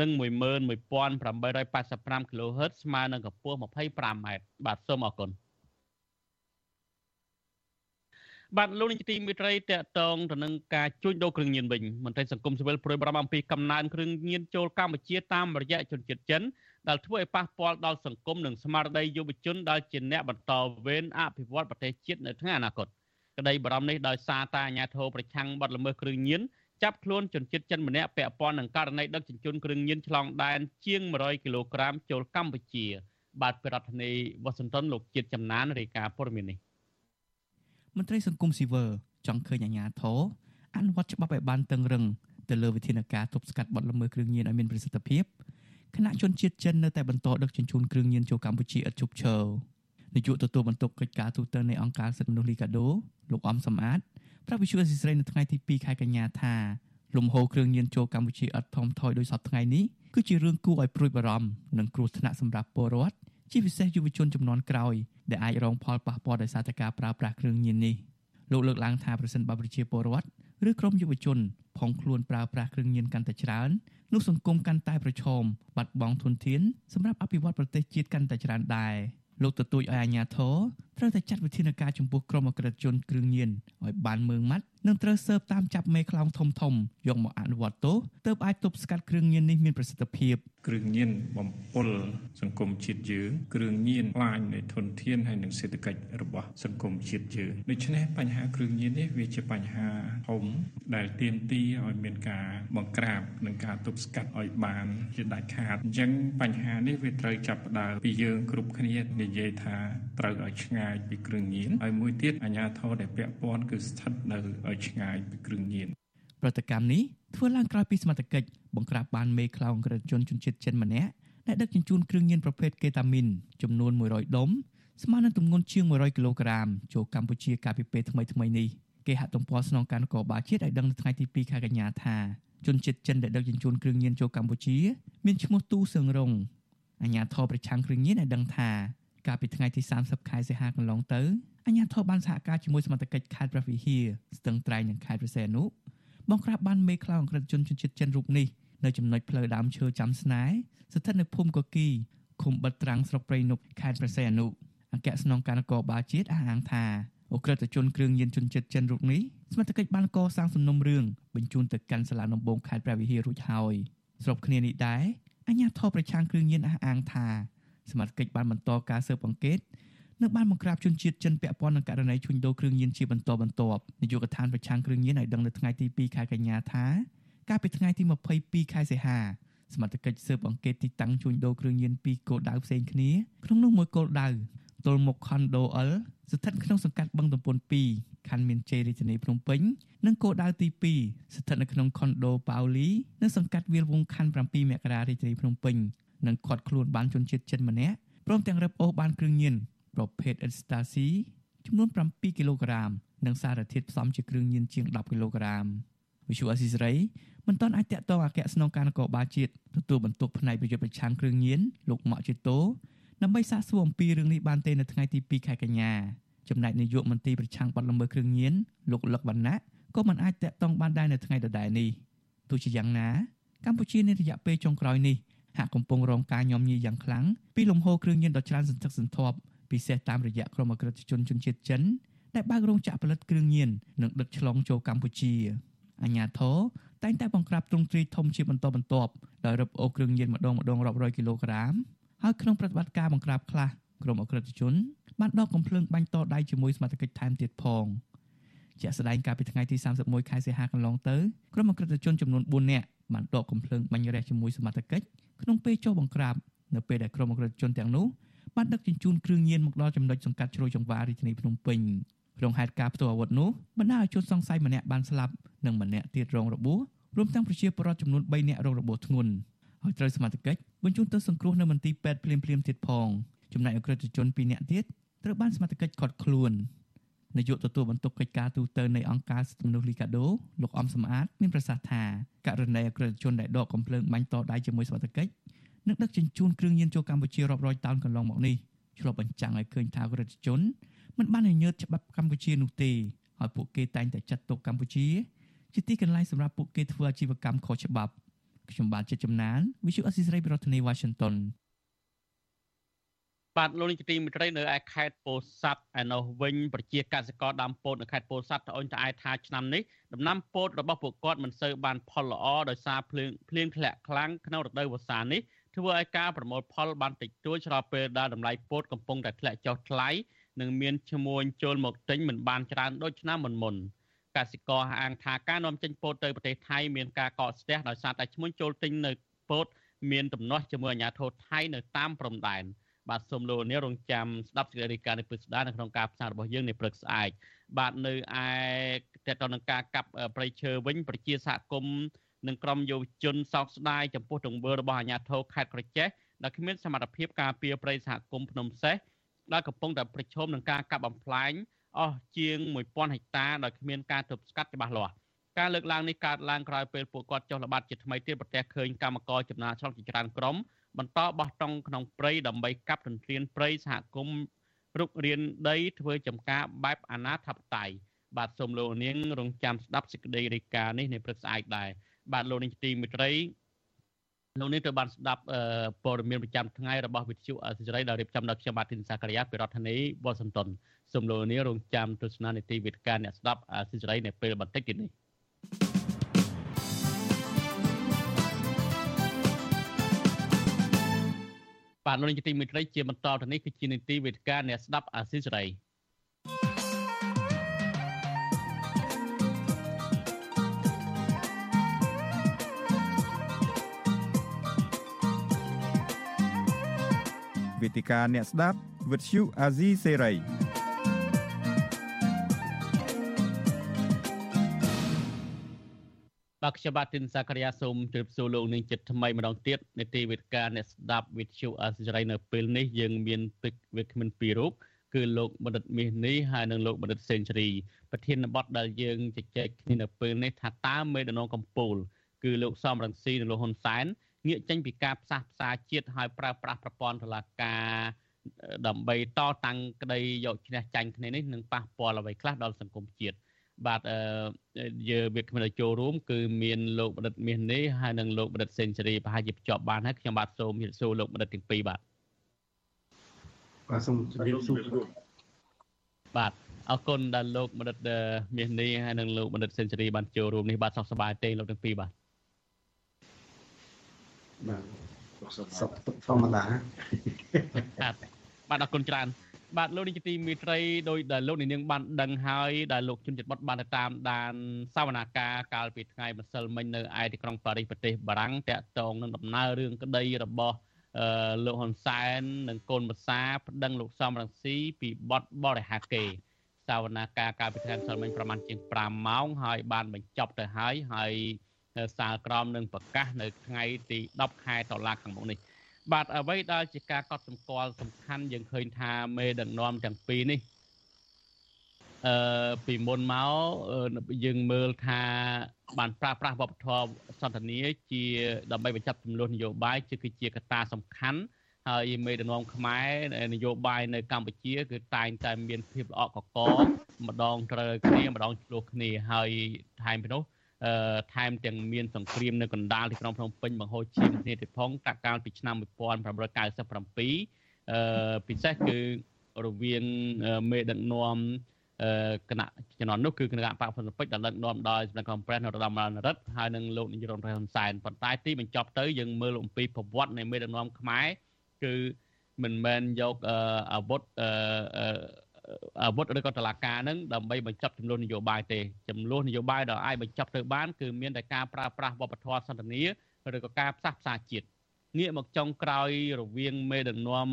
និង11885 kHz ស្មើនឹងកម្ពស់ 25m បាទសូមអរគុណបាទលោកនាយកទីមេត្រីតកតងទៅនឹងការជួញដូរគ្រឿងញៀនវិញមន្ត្រីសង្គមស៊ីវិលប្រួយបារម្ភអំពីកំណើនគ្រឿងញៀនចូលកម្ពុជាតាមរយៈជនជាតិចិនដែលធ្វើឲ្យប៉ះពាល់ដល់សង្គមនិងស្មារតីយុវជនដែលជាអ្នកបន្តវេនអភិវឌ្ឍប្រទេសជាតិនៅថ្ងៃអនាគតក្តីបារម្ភនេះដោយសារតែអាញាធរប្រឆាំងបទល្មើសគ្រឿងញៀន ចាប់ខ្លួនជនជាតិចិនម្នាក់ពាក់ព័ន្ធនឹងករណីដឹកជញ្ជូនគ្រឿងញៀនឆ្លងដែនជាង100គីឡូក្រាមចូលកម្ពុជា បាទប្រធានាធិបតីវ៉ាស៊ីនតោនលោកជាតិចំណានរាយការណ៍ព័ត៌មាននេះមន្ត្រីសង្គមស៊ីវិលចង់ឃើញអាជ្ញាធរអនុវត្តច្បាប់ឲ្យបានតឹងរឹងទៅលើវិធានការទប់ស្កាត់បទល្មើសគ្រឿងញៀនឲ្យមានប្រសិទ្ធភាពគណៈជនជាតិចិននៅតែបន្តដឹកជញ្ជូនគ្រឿងញៀនចូលកម្ពុជាឥតឈប់ឈរនាយកទទួលបន្ទុកកិច្ចការទូតនៃអង្គការសិទ្ធិមនុស្សលីកាដូលោកអំសំអាត ប្រាប់វិទ្យុអេស៊ីស្រីនៅថ្ងៃទី2ខែកញ្ញាថាលំហូរគ្រឿងញៀនចូលកម្ពុជាឥតថមថយដោយសពថ្ងៃនេះគឺជារឿងគួរឲ្យព្រួយបារម្ភនិងគ្រោះថ្នាក់សម្រាប់ពលរដ្ឋជាពិសេសយុវជនចំនួនក្រោយដែលអាចរងផលប៉ះពាល់ដោយសារតែការប្រើប្រាស់គ្រឿងញៀននេះលោកលើកឡើងថាប្រសិនបើប្រជាពលរដ្ឋឬក្រុមយុវជនផងខ្លួនប្រើប្រាស់គ្រឿងញៀនកាន់តែច្រើននោះសង្គមកាន់តែប្រឈមបាត់បង់ធនធានសម្រាប់អភិវឌ្ឍប្រទេសជាតិកាន់តែច្រើនដែរលោកទទូចឲ្យអាជ្ញាធរ ត្រូវតែចាត់វិធានការចំពោះក្រុមអក្រិតជនគ្រឿងញៀនឲ្យបានមើងម៉ាត់និងត្រូវស៊ើបតាមចាប់មេខ្លោងធំធំយកមកអនុវត្តទោសទើបអាចទប់ស្កាត់គ្រឿងញៀននេះមានប្រសិទ្ធភាពគ្រឿងញៀនបំពុលសង្គមជាតិយើងគ្រឿងញៀនខ្លាញនៃធនធានហើយនិងសេដ្ឋកិច្ចរបស់សង្គមជាតិយើងដូច្នេះបញ្ហាគ្រឿងញៀននេះវាជាបញ្ហាធំដែលទាមទារឲ្យមានការបង្ក្រាបនិងការទប់ស្កាត់ឲ្យបានជាដាច់ខាតអញ្ចឹងបញ្ហានេះវាត្រូវចាប់ផ្ដើមពីយើងគ្រប់គ្នានិយាយថាត្រូវឲ្យឆ្ងាយពីគ្រឿងញៀនហើយមួយទៀតអាជ្ញាធរដែលពាក់ព័ន្ធគឺស្ថិតនៅឲ្យឆ្ងាយពីគ្រឿងញៀនប្រតិកម្មនេះធ្វើឡើងក្រោយពីសមត្ថកិច្ចបង្ក្រាបបានមេខ្លោងក្រិតជនជនជាតិចិនម្នាក់ដែលដឹកជញ្ជូនគ្រឿងញៀនប្រភេទកេតាមីនចំនួន100ដុំស្មើនឹងទម្ងន់ជាង100គីឡូក្រាមចូលកម្ពុជាកាលពីពេលថ្មីៗនេះគេហាក់ទំព័រស្នងការនគរបាលជាតិឲ្យដឹងនៅថ្ងៃទី2ខែកញ្ញាថាជនជាតិចិនដែលដឹកជញ្ជូនគ្រឿងញៀនចូលកម្ពុជា មានឈ្មោះទូសឹងរងអាជ្ញាធរប្រឆាំងគ្រឿងញៀនឲ្យដឹងថា កាលពីថ្ងៃទី30ខែសីហាកន្លងទៅអាជ្ញាធរបានសហការជាមួយសមត្ថកិច្ចខេត្តព្រះវិហារស្ទឹងត្រែងនិងខេត្តព្រះសីហនុបង្ក្រាបបានមេខ្លោងអក្រិតជនជនជាតិចិនរូបនេះនៅចំណុចផ្លូវដើមឈើចាំស្នេហ៍ស្ថិតនៅភូមិកគីឃុំបិទត្រាំងស្រុកព្រៃនប់ខេត្តព្រះសីហនុអគ្គស្នងការនគរបាលជាតិអះអាងថាអ ுக ្រិតជនគ្រឿងញៀនជនជាតិចិនរូបនេះសមត្ថកិច្ចបានកសាងសំណុំរឿងបញ្ជូនទៅកាន់សាលាដំបងខេត្តព្រះវិហាររួចហើយស្របគ្នានេះដែរអាជ្ញាធរប្រឆាំងគ្រឿងញៀនអះអាងថា សមត្ថកិច្ចបានបន្តការស៊ើបអង្កេតនិងបានបង្ក្រាបជនជាតិចិនពាក់ព័ន្ធនឹងករណីជួញដូរគ្រឿងញៀនជាបន្តបន្ទាប់នាយកដ្ឋានប្រឆាំងគ្រឿងញៀនឲ្យដឹងនៅថ្ងៃទី2ខែកញ្ញាថាកាលពីថ្ងៃទី22ខែសីហាសមត្ថកិច្ចស៊ើបអង្កេតទីតាំងជួញដូរគ្រឿងញៀនពីរគោលដៅផ្សេងគ្នាក្នុងនោះមួយគោលដៅទល់មុខខុនដូអិលស្ថិតក្នុងសង្កាត់បឹងតំពុន2ខណ្ឌមានជ័យរាជធានីភ្នំពេញនិងគោលដៅទី2ស្ថិតនៅក្នុងខុនដូប៉ាវលីនៅសង្កាត់វាលវងខណ្ឌ7មករារាជធានីភ្នំពេញ និងខាត់ខ្លួនបានជនជាតិចិនម្នាក់ព្រមទាំងរឹបអូសបានគ្រឿងញៀនប្រភេទ Ecstasy ចំនួន7គីឡូក្រាមនិងសារធាតុផ្សំជាគ្រឿងញៀនជាង10គីឡូក្រាមវិសុអស៊ីសេរីមិនទាន់អាចតាក់ទងអគ្គស្នងការនគរបាលជាតិទទួលបន្ទុកផ្នែកប្រយុទ្ធប្រឆាំងគ្រឿងញៀនលោកម៉ាក់ជីតូដើម្បីសាកសួរអំពីរឿងនេះបានទេនៅថ្ងៃទី2ខែកញ្ញាចំណែកនាយកមន្ត្រីប្រឆាំងបទល្មើសគ្រឿងញៀនលោកលឹកវណ្ណៈក៏មិនអាចតាក់ទងបានដែរនៅថ្ងៃដដែលនេះទោះជាយ៉ាងណាកម្ពុជានារយៈពេលចុងក្រោយនេះ ហាក់កំពុងរងការញោមញីយ៉ាងខ្លាំងពីលំហូរគ្រឿងញៀនដ៏ច្រើនសន្ធឹកសន្ធាប់ពិសេសតាមរយៈក្រុមអក្រិតជនជនជាតិចិនដែលបើករោងចក្រផលិតគ្រឿងញៀននិងដឹកឆ្លងចូលកម្ពុជាអាញាធរតែងតែបង្ក្រាបទ្រង់ទ្រាយធំជាបន្តបន្ទាប់ដោយរឹបអូសគ្រឿងញៀនម្ដងម្ដងរាប់រយគីឡូក្រាមហើយក្នុងប្រតិបត្តិការបង្ក្រាបខ្លះក្រុមអក្រិតជនបានដកកំភ្លើងបាញ់តដៃជាមួយសមាជិកថែមទៀតផងជាក់ស្ដែងកាលពីថ្ងៃទី31ខែសីហាកន្លងទៅក្រុមអក្រិតជនចំនួន4នាក់បានដកកំភ្លើងបាញ់រះជាមួយសមាជិក ក្នុងពេលចុះបង្ក្រាបនៅពេលដែលក្រុមអក្រិតជនទាំងនោះបានដឹកជញ្ជូនគ្រឿងញៀនមកដល់ចំណុចសង្កាត់ជ្រោយចង្វាររាជធានីភ្នំពេញក្នុងហេតុការណ៍ផ្ទុះអាវុធនោះបណ្ដាឲ្យជនសង្ស័យម្នាក់បានស្លាប់និងម្នាក់ទៀតរងរបួសរួមទាំងប្រជាពលរដ្ឋចំនួន3នាក់រងរបួសធ្ងន់ហើយត្រូវសមត្ថកិច្ចបញ្ជូនទៅសង្គ្រោះនៅមន្ទីរពេទ្យភ្លាមៗទៀតផងចំណែកអក្រិតជន2នាក់ទៀតត្រូវបានសមត្ថកិច្ចឃាត់ខ្លួន នាយកទទួលបន្ទុកកិច្ចការទូតនៃអង្គការសិទ្ធិមនុស្សលីកាដូលោកអំសំអាតមានប្រសាសន៍ថាករណីអក្រិតជនដែលដកកំភ្លើងបាញ់តដៃជាមួយសមត្ថកិច្ចនិងដឹកជញ្ជូនគ្រឿងញៀនចូលកម្ពុជារាប់រយតោនកន្លងមកនេះឆ្លុះបញ្ចាំងឲ្យឃើញថាអក្រិតជនមិនបានញញើតច្បាប់កម្ពុជានោះទេហើយពួកគេតែងតែចាត់ទុកកម្ពុជាជាទីកន្លែងសម្រាប់ពួកគេធ្វើអាជីវកម្មខុសច្បាប់ខ្ញុំបាទជាចំណាន Visual Assisray ប្រធានាទី Washington បាទលោកនាយកទីមេត្រីនៅឯខេត្តពោធិ៍សាត់ឯនោះវិញប្រជាកសិករដាំពោតនៅខេត្តពោធិ៍សាត់ត្អូញត្អែថាឆ្នាំនេះដំណាំពោតរបស់ពួកគាត់មិនសូវបានផលល្អដោយសារភ្លៀងភ្លៀងធ្លាក់ខ្លាំងក្នុងរដូវវស្សានេះធ្វើឲ្យការប្រមូលផលបានតិចតួចឆ្លងពេលដែលតម្លៃពោតកំពុងតែធ្លាក់ចុះថ្លៃនិងមានឈ្មួញចូលមកទិញមិនបានច្រើនដូចឆ្នាំមុនមុនកសិករអាងថាការនាំចេញពោតទៅប្រទេសថៃមានការកកស្ទះដោយសារតែឈ្មួញចូលទិញនៅពោតមានទំនាស់ជាមួយអាជ្ញាធរថៃនៅតាមព្រំដែន បាទសូមលោកនាងរងចាំស្ដាប់សេចក្តីរាយការណ៍នេះព្រឹកស្ដារនៅក្នុងការផ្សាយរបស់យើងនៅព្រឹកស្អែកបាទនៅឯតទៅនឹងការកាប់ព្រៃឈើវិញប្រជាសហគមន៍និងក្រុមយុវជនសោកស្ដាយចំពោះទង្វើរបស់អាជ្ញាធរខេត្តក្រចេះដែលគ្មានសមត្ថភាពការពារព្រៃសហគមន៍ភ្នំសេះដែលកំពុងតែប្រឈមនឹងការកាប់បំផ្លាញអស់ជាង1000ហិកតាដោយគ្មានការទប់ស្កាត់ច្បាស់លាស់ការលើកឡើងនេះកើតឡើងក្រោយពេលពួកគាត់ចុះល្បាតជាថ្មីទៀតប្រទះឃើញកម្មករចំណាឆ្លងជាច្រើនក្រុម បន្តបោះតង់ក្នុងព្រៃដើម្បីកាប់ទន្ទ្រានព្រៃសហគមន៍រុករៀនដីធ្វើចំការបែបអាណាធិបតេយ្យបាទសូមលោកនាងរងចាំស្ដាប់សេចក្តីរាយការណ៍នេះនៅព្រឹកស្អែកដែរបាទលោកនាងទីមិត្តរីលោកនាងត្រូវបានស្ដាប់ព័ត៌មានប្រចាំថ្ងៃរបស់វិទ្យុអសិរ័យដែលរៀបចំដោយខ្ញុំបាទធីនសាករិយាពីរដ្ឋធានីវ៉ាស៊ីនតោនសូមលោកនាងរងចាំទស្សនានីតិវិទ្យាអ្នកស្ដាប់អសិរ័យនៅពេលបន្តិចទៀតនេះ បាទលោកនាងទីមិត្តរីជាបន្តទៅនេះគឺជានីតិវិទ្យាអ្នកស្ដាប់អសិរ័យវេទិកាអ្នកស្ដាប់វិទ្យុអាស៊ីសេរី បាទខ្ញុំបាទទីនសាករិយាសូមជម្រាបសួរលោកនាងចិត្តថ្មីម្ដងទៀតនេតិវេទិកាអ្នកស្ដាប់វិទ្យុអាស៊ីសេរីនៅពេលនេះយើងមានទឹកវាគ្មិនពីររូបគឺលោកបណ្ឌិតមាសនេះហើយនិងលោកបណ្ឌិតសេនស៊ូរីប្រធានបទដែលយើងជជែកគ្នានៅពេលនេះថាតើមេដំណងកម្ពុជាគឺលោកសំរងស៊ីនិងលោកហ៊ុនសែនងាកចេញពីការផ្សះផ្សាជាតិហើយប្រើប្រាស់ប្រព័ន្ធតុលាការដើម្បីតតាំងក្តីយកឈ្នះចាញ់គ្នានេះនឹងប៉ះពាល់អ្វីខ្លះដល់សង្គមជាតិ បាទអឺយើងវាគ្មានចូលរួម គឺមានលោកបណ្ឌិតមាសនេះហើយនិងលោកបណ្ឌិតសេនស៊ូរីប្រហែលជាភ្ជាប់បានហើយខ្ញុំបាទសូមជម្រាបសួរលោកបណ្ឌិតទាំងពីរបាទបាទសូមជម្រាបសួរបាទអរគុណដល់លោកបណ្ឌិតមាសនេះហើយនិងលោកបណ្ឌិតសេនស៊ូរីបានចូលរួមនេះបាទសុខសប្បាយទេលោកទាំងពីរបាទបាទសុខធម្មតាបាទបាទអរគុណច្រើន បាទលោកនាយកទីមេត្រីដោយដែលលោកនាងបានដឹងហើយដែលលោកជនចិត្តបុតបានទៅតាមដានសវនាការកាលពីថ្ងៃម្សិលមិញនៅឯទីក្រុងប៉ារីសប្រទេសបារាំងតាក់ទងនឹងដំណើររឿងក្តីរបស់អឺលោកហ៊ុនសែននិងកូនប្រសាប្តឹងលោកសំរងស៊ីពីបទបរិហាគេសវនាការកាលពីថ្ងៃម្សិលមិញប្រហែលជាង5ម៉ោងហើយបានបញ្ចប់ទៅហើយហើយសាលក្រមនឹងប្រកាសនៅថ្ងៃទី10ខែតុលាខាងមុខនេះ បាទអ្វីដែលជាការកត់សម្គាល់សំខាន់យើងឃើញថាមេដឹកនាំទាំងពីរនេះអឺពីមុនមកយើងមើលថាបានប្រើប្រាស់វប្បធម៌សន្តានាជាដើម្បីបញ្ចប់ចំនួននយោបាយជាគឺជាកត្តាសំខាន់ហើយមេដឹកនាំខ្មែរនយោបាយនៅកម្ពុជា គឺតែងតែមានភាពល្អកកម្ដងត្រូវគ្នាម្ដងឆ្លោះគ្នាហើយថែមពីនោះ ថែមទាំងមានសង្គ្រាមនៅកណ្ដាលទីក្រុងភ្នំពេញបង្ហូរឈាមគ្នាទៀតផងតាក់កាលពីឆ្នាំ1997អឺពិសេសគឺរវាងមេដឹកនាំគណៈជំនាន់នោះគឺគណៈបកផ្នពេចដែលដឹកនាំដោយសម្ដេចកំប្រេសនរោត្តមរណរដ្ឋហើយនឹងលោកនាយរដ្ឋមន្ត្រីហ៊ុនសែនប៉ុន្តែទីបញ្ចប់ទៅយើងមើលអំពីប្រវត្តិនៃមេដឹកនាំខ្មែរគឺមិនមែនយកអាវុធ អាវុធឬក៏តឡាការនឹងដើម្បីបញ្ចប់ចំនួននយោបាយទេចំនួននយោបាយដែលអាចបញ្ចប់ទៅបានគឺមានតែការប្រើប្រាស់វប្បធម៌សន្តានាឬក៏ការផ្សះផ្សាជាតិងាកមកចុងក្រោយរវាងមេដឹកនាំ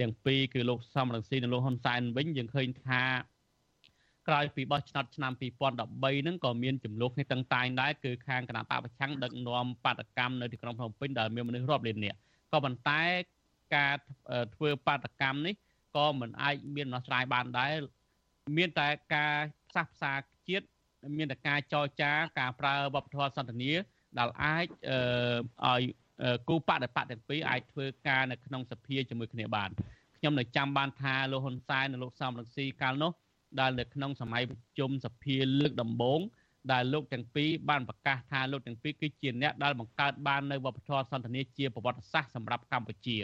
ទាំងពីរគឺលោកសំរងស៊ីនិងលោកហ៊ុនសែនវិញយើងឃើញថាក្រោយពីបោះឆ្នោតឆ្នាំ2013ហ្នឹងក៏មានចំនួនគ្នាតឹងតែងដែរគឺខាងគណៈបកប្រឆាំងដឹកនាំបាតកម្មនៅទីក្រុងភ្នំពេញដែលមានមនុស្សរាប់លាននាក់ក៏ប៉ុន្តែការធ្វើបាតកម្មនេះ ក៏មិនអាចមានដំណោះស្រាយបានដែរមានតែការផ្សះផ្សាជាតិមានតែការចរចាការប្រើវប្បធម៌សន្តានាដែលអាចឲ្យគូបដិបត្តិទាំងពីរអាចធ្វើការនៅក្នុងសភាជាមួយគ្នាបានខ្ញុំនៅចាំបានថាលោកហ៊ុនសែននិងលោកសំរងស៊ីកាលនោះដែលនៅក្នុងសម័យប្រជុំសភាលើកដំបូងដែលលោកទាំងពីរបានប្រកាសថាលោកទាំងពីរគឺជាអ្នកដែលបង្កើតបាននៅវប្បធម៌សន្តានាជាប្រវត្តិសាស្ត្រសម្រាប់កម្ពុជា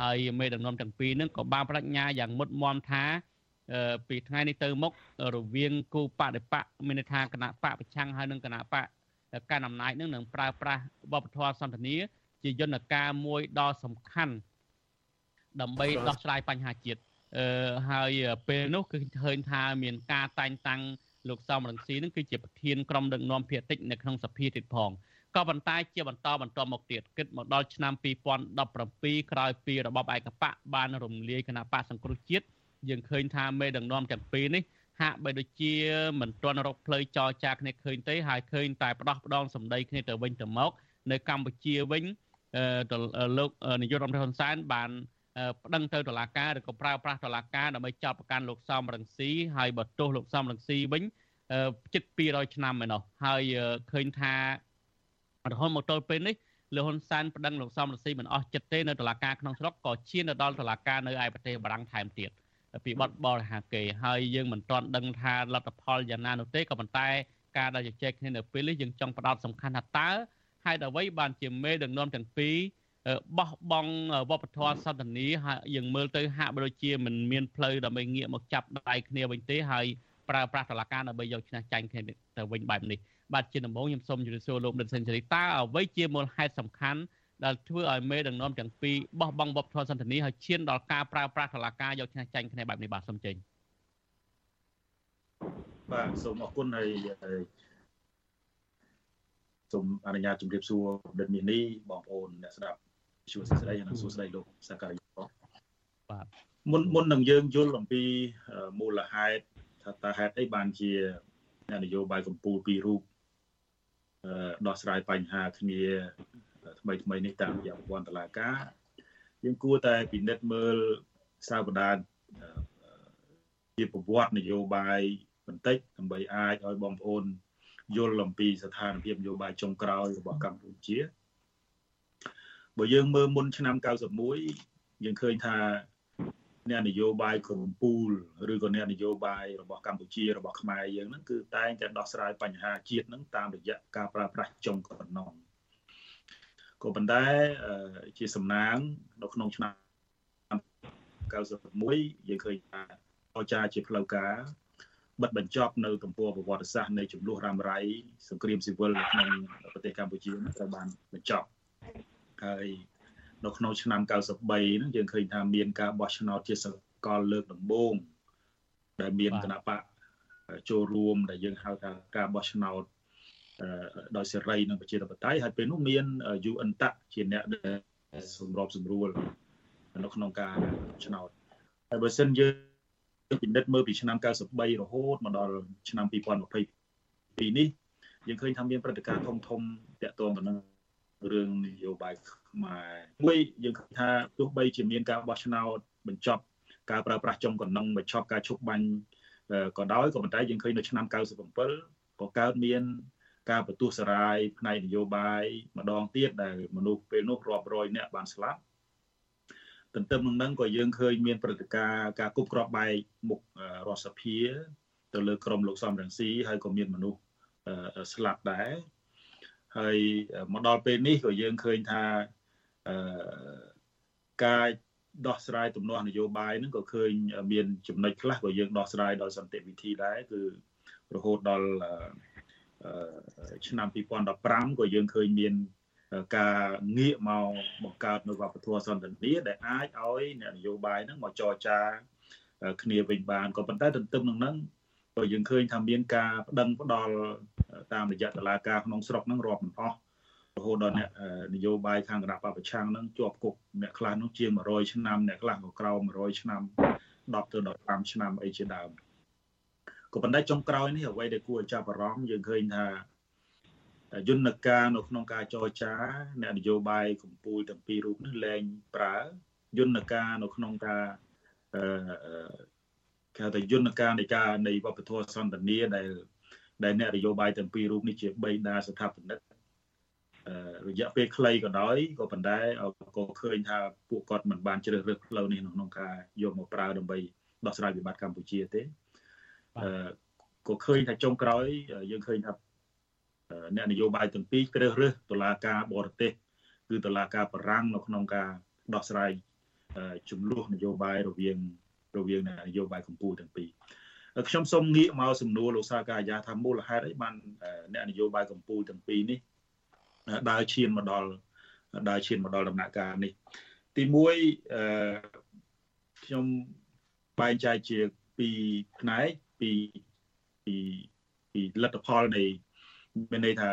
ហើយមេដឹកនាំទាំងពីរនឹងក៏បានបញ្ញាយ៉ាងមុតមមថាពីថ្ងៃនេះទៅមុខរវាងគូបដិបកមានន័យថាគណៈបកប្រឆាំងហើយនិងគណៈបកកាន់អំណាចនឹងនឹងប្រើប្រាស់វប្បធម៌សន្តានាជាយន្តការមួយដ៏សំខាន់ដើម្បីដោះស្រាយបញ្ហាជាតិអឺហើយពេលនោះគឺឃើញថាមានការតែងតាំងលោកសំរងស៊ីនឹងគឺជាប្រធានក្រុមដឹកនាំភាគតិចនៅក្នុងសភាទៀតផង ក៏ប៉ុន្តែជាបន្តបន្តមកទៀតគិតមកដល់ឆ្នាំ2017ក្រោយពីរបបឯកបកបានរំលាយគណៈបកសង្គ្រោះជាតិយើងឃើញថាមេដឹកនាំទាំងពីរនេះហាក់បីដូចជាមិនទាន់រកផ្លូវចរចាគ្នាឃើញទេហើយឃើញតែផ្ដោះផ្ដងសម្ដីគ្នាទៅវិញទៅមកនៅកម្ពុជាវិញលោកនាយករដ្ឋមន្ត្រីហ៊ុនសែនបានប្តឹងទៅតុលាការឬក៏ប្រើប្រាស់តុលាការដើម្បីចាប់ប្រកាន់លោកសំរងស៊ីហើយបើទោសលោកសំរងស៊ីវិញជិត200ឆ្នាំឯណោះហើយឃើញថា រហូតមកទល់ពេលនេះលោកហ៊ុនសែនប្តឹងលោកសំរងស៊ីមិនអស់ចិត្តទេនៅតុលាការក្នុងស្រុកក៏ឈានទៅដល់តុលាការនៅឯប្រទេសបារាំងថែមទៀតពីបទបរិហាគេហើយយើងមិនទាន់ដឹងថាលទ្ធផលយ៉ាងណានោះទេក៏ប៉ុន្តែការដែលជជែកគ្នានៅពេលនេះយើងចង់ផ្ដោតសំខាន់ថាតើហេតុអ្វីបានជាមេដឹកនាំទាំងពីរបោះបង់វប្បធម៌សន្តានាហើយយើងមើលទៅហាក់បីដូចជាមិនមានផ្លូវដើម្បីងាកមកចាប់ដៃគ្នាវិញទេហើយប្រើប្រាស់តឡាការដើម្បីយកឈ្នះចាញ់គ្នាទៅវិញបែបនេះ បាទជាដំបូងខ្ញុំសូមជម្រាបសួរលោកដិតសេនស៊ូរីតើអ្វីជាមូលហេតុសំខាន់ដែលធ្វើឲ្យមេដឹកនាំទាំងពីរបោះបង់វប្បធម៌សន្តានាហើយឈានដល់ការប្រើប្រាស់តឡាការយកឈ្នះចាញ់គ្នាបែបនេះបាទសូមចេញបាទសូមអរគុណហើយសូមអនុញ្ញាតជម្រាបសួរដិតមាសនេះបងប្អូនអ្នកស្ដាប់ជួសស្ដីនិងសួស្ដីលោកសាការីបាទមុនមុននឹងយើងយល់អំពីមូលហេតុថាតើហេតុអីបានជានយោបាយកម្ពុជាពីររូប ដោះស្រាយបញ្ហាគ្នាថ្មីថ្មីនេះតាមរយៈប្រព័ន្ធតុលាការយើងគួរតែពិនិត្យមើលសាវតាជាប្រវត្តិនយោបាយបន្តិចដើម្បីអាចឲ្យបងប្អូនយល់អំពីស្ថានភាពនយោបាយចុងក្រោយរបស់កម្ពុជាបើយើងមើលមុនឆ្នាំ91យើងឃើញថា អ្នកនយោបាយកម្ពុជាឬក៏អ្នកនយោបាយរបស់កម្ពុជារបស់ខ្មែរយើងហ្នឹងគឺតែងតែដោះស្រាយបញ្ហាជាតិហ្នឹងតាមរយៈការប្រើប្រាស់ចុងកណ្ដងក៏ប៉ុន្តែជាសំណាងនៅក្នុងឆ្នាំ91យើងឃើញថាអចារជាផ្លូវការបិទបញ្ចប់នៅទំព័រប្រវត្តិសាស្ត្រនៃចំនួនរ៉ាំរ៉ៃសង្គ្រាមស៊ីវិលនៅក្នុងប្រទេសកម្ពុជាត្រូវបានបញ្ចប់ហើយ នៅក្នុងឆ្នាំ93ហ្នឹងយើងឃើញថាមានការបោះឆ្នោតជាសកលលើកដំបូងដែលមានគណៈបកចូលរួមដែលយើងហៅថាការបោះឆ្នោតដោយសេរីនិងប្រជាធិបតេយ្យហើយពេលនោះមាន UN តាក់ជាអ្នកដែលសម្របសម្រួលនៅក្នុងការឆ្នោតហើយបើសិនយើងពិនិត្យមើលពីឆ្នាំ93រហូតមកដល់ឆ្នាំ2022នេះយើងឃើញថាមានព្រឹត្តិការណ៍ធំធំតាក់ទងទៅនឹង រឿងនយោបាយខ្មែរមួយយើងឃើញថាទោះបីជាមានការបោះឆ្នោតបញ្ចប់ការប្រើប្រាស់ចំកណ្ដឹងបញ្ចប់ការឈប់បាញ់ក៏ដោយក៏ប៉ុន្តែយើងឃើញនៅឆ្នាំ97ក៏កើតមានការបន្ទោសសារាយផ្នែកនយោបាយម្ដងទៀតដែលមនុស្សពេលនោះរាប់រយនាក់បានស្លាប់ទន្ទឹមនឹងនឹងក៏យើងឃើញមានព្រឹត្តិការណ៍ការគប់គ្រាប់បែកមុខរដ្ឋសភាទៅលើក្រមលោកសំរងស៊ីហើយក៏មានមនុស្សស្លាប់ដែរ ហើយមកដល់ពេលនេះក៏យើងឃើញថាអឺការដោះស្រាយទំនាស់នយោបាយហ្នឹងក៏ឃើញមានចំណុចខ្លះក៏យើងដោះស្រាយដោយសន្តិវិធីដែរគឺរហូតដល់ឆ្នាំ2015ក៏យើងឃើញមានការងាកមកបង្កើតនៅវប្បធម៌សន្តិនិកដែលអាចឲ្យអ្នកនយោបាយហ្នឹងមកចរចាគ្នាវិញបានក៏ប៉ុន្តែទន្ទឹមនឹងហ្នឹង ក៏យើងឃើញថាមានការប្តឹងផ្ដាល់តាមរយៈតឡាការក្នុងស្រុកហ្នឹងរាប់មិនអស់រហូតដល់អ្នកនយោបាយខាងគណៈបពប្រឆាំងហ្នឹងជាប់គុកអ្នកខ្លះនោះជាង100ឆ្នាំអ្នកខ្លះក៏ក្រោម100ឆ្នាំ10ទៅ15ឆ្នាំអីជាដើមក៏ប៉ុន្តែចុងក្រោយនេះអ្វីដែលគួរឲ្យចាប់អារម្មណ៍យើងឃើញថាយន្តការនៅក្នុងការចរចាអ្នកនយោបាយកម្ពុជាទាំងពីររូបនេះលែងប្រើយន្តការនៅក្នុងការអឺ គេហៅថាយន្តការនៃការនៃវប្បធម៌សន្តានាដែលដែលអ្នកនយោបាយទាំងពីររូបនេះជាបេដាស្ថាបនិករយៈពេលខ្លីក៏ដោយក៏ប៉ុន្តែក៏ឃើញថាពួកគាត់មិនបានជ្រើសរើសផ្លូវនេះក្នុងការយកមកប្រើដើម្បីដោះស្រាយវិបត្តិកម្ពុជាទេក៏ឃើញថាចុងក្រោយយើងឃើញថាអ្នកនយោបាយទាំងពីរជ្រើសរើសតុលាការបរទេសគឺតុលាការបារាំងនៅក្នុងការដោះស្រាយចំនួននយោបាយរវាង រវាងនយោបាយកម្ពុជាទាំងពីរខ្ញុំសូមងាកមកសំណួរលោកសាកាយាថាមូលហេតុអីបានអ្នកនយោបាយកម្ពុជាទាំងពីរនេះដើរឈានមកដល់ដើរឈានមកដល់ដំណាក់កាលនេះ ទី1អឺខ្ញុំបែងចែកជាពីរផ្នែកពីពីពីលទ្ធផលនៃមានន័យថា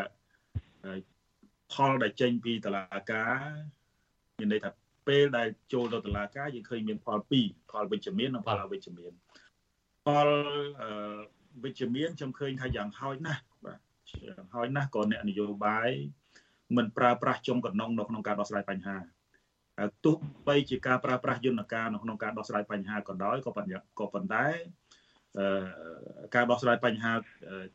ផលដែលចេញពីតឡាការមានន័យថា ពេលដែលចូលទៅតឡាការយើងឃើញមានផល2ផលវិជ្ជមាននិងផលអវិជ្ជមានផលវិជ្ជមានខ្ញុំឃើញថាយ៉ាងហោចណាស់បាទយ៉ាងហោចណាស់ក៏អ្នកនយោបាយមិនប្រើប្រាស់ចុងកណ្ដុងនៅក្នុងការដោះស្រាយបញ្ហាទោះបីជាការប្រើប្រាស់យន្តការនៅក្នុងការដោះស្រាយបញ្ហាក៏ដោយក៏ប៉ុន្តែក៏ប៉ុន្តែការដោះស្រាយបញ្ហា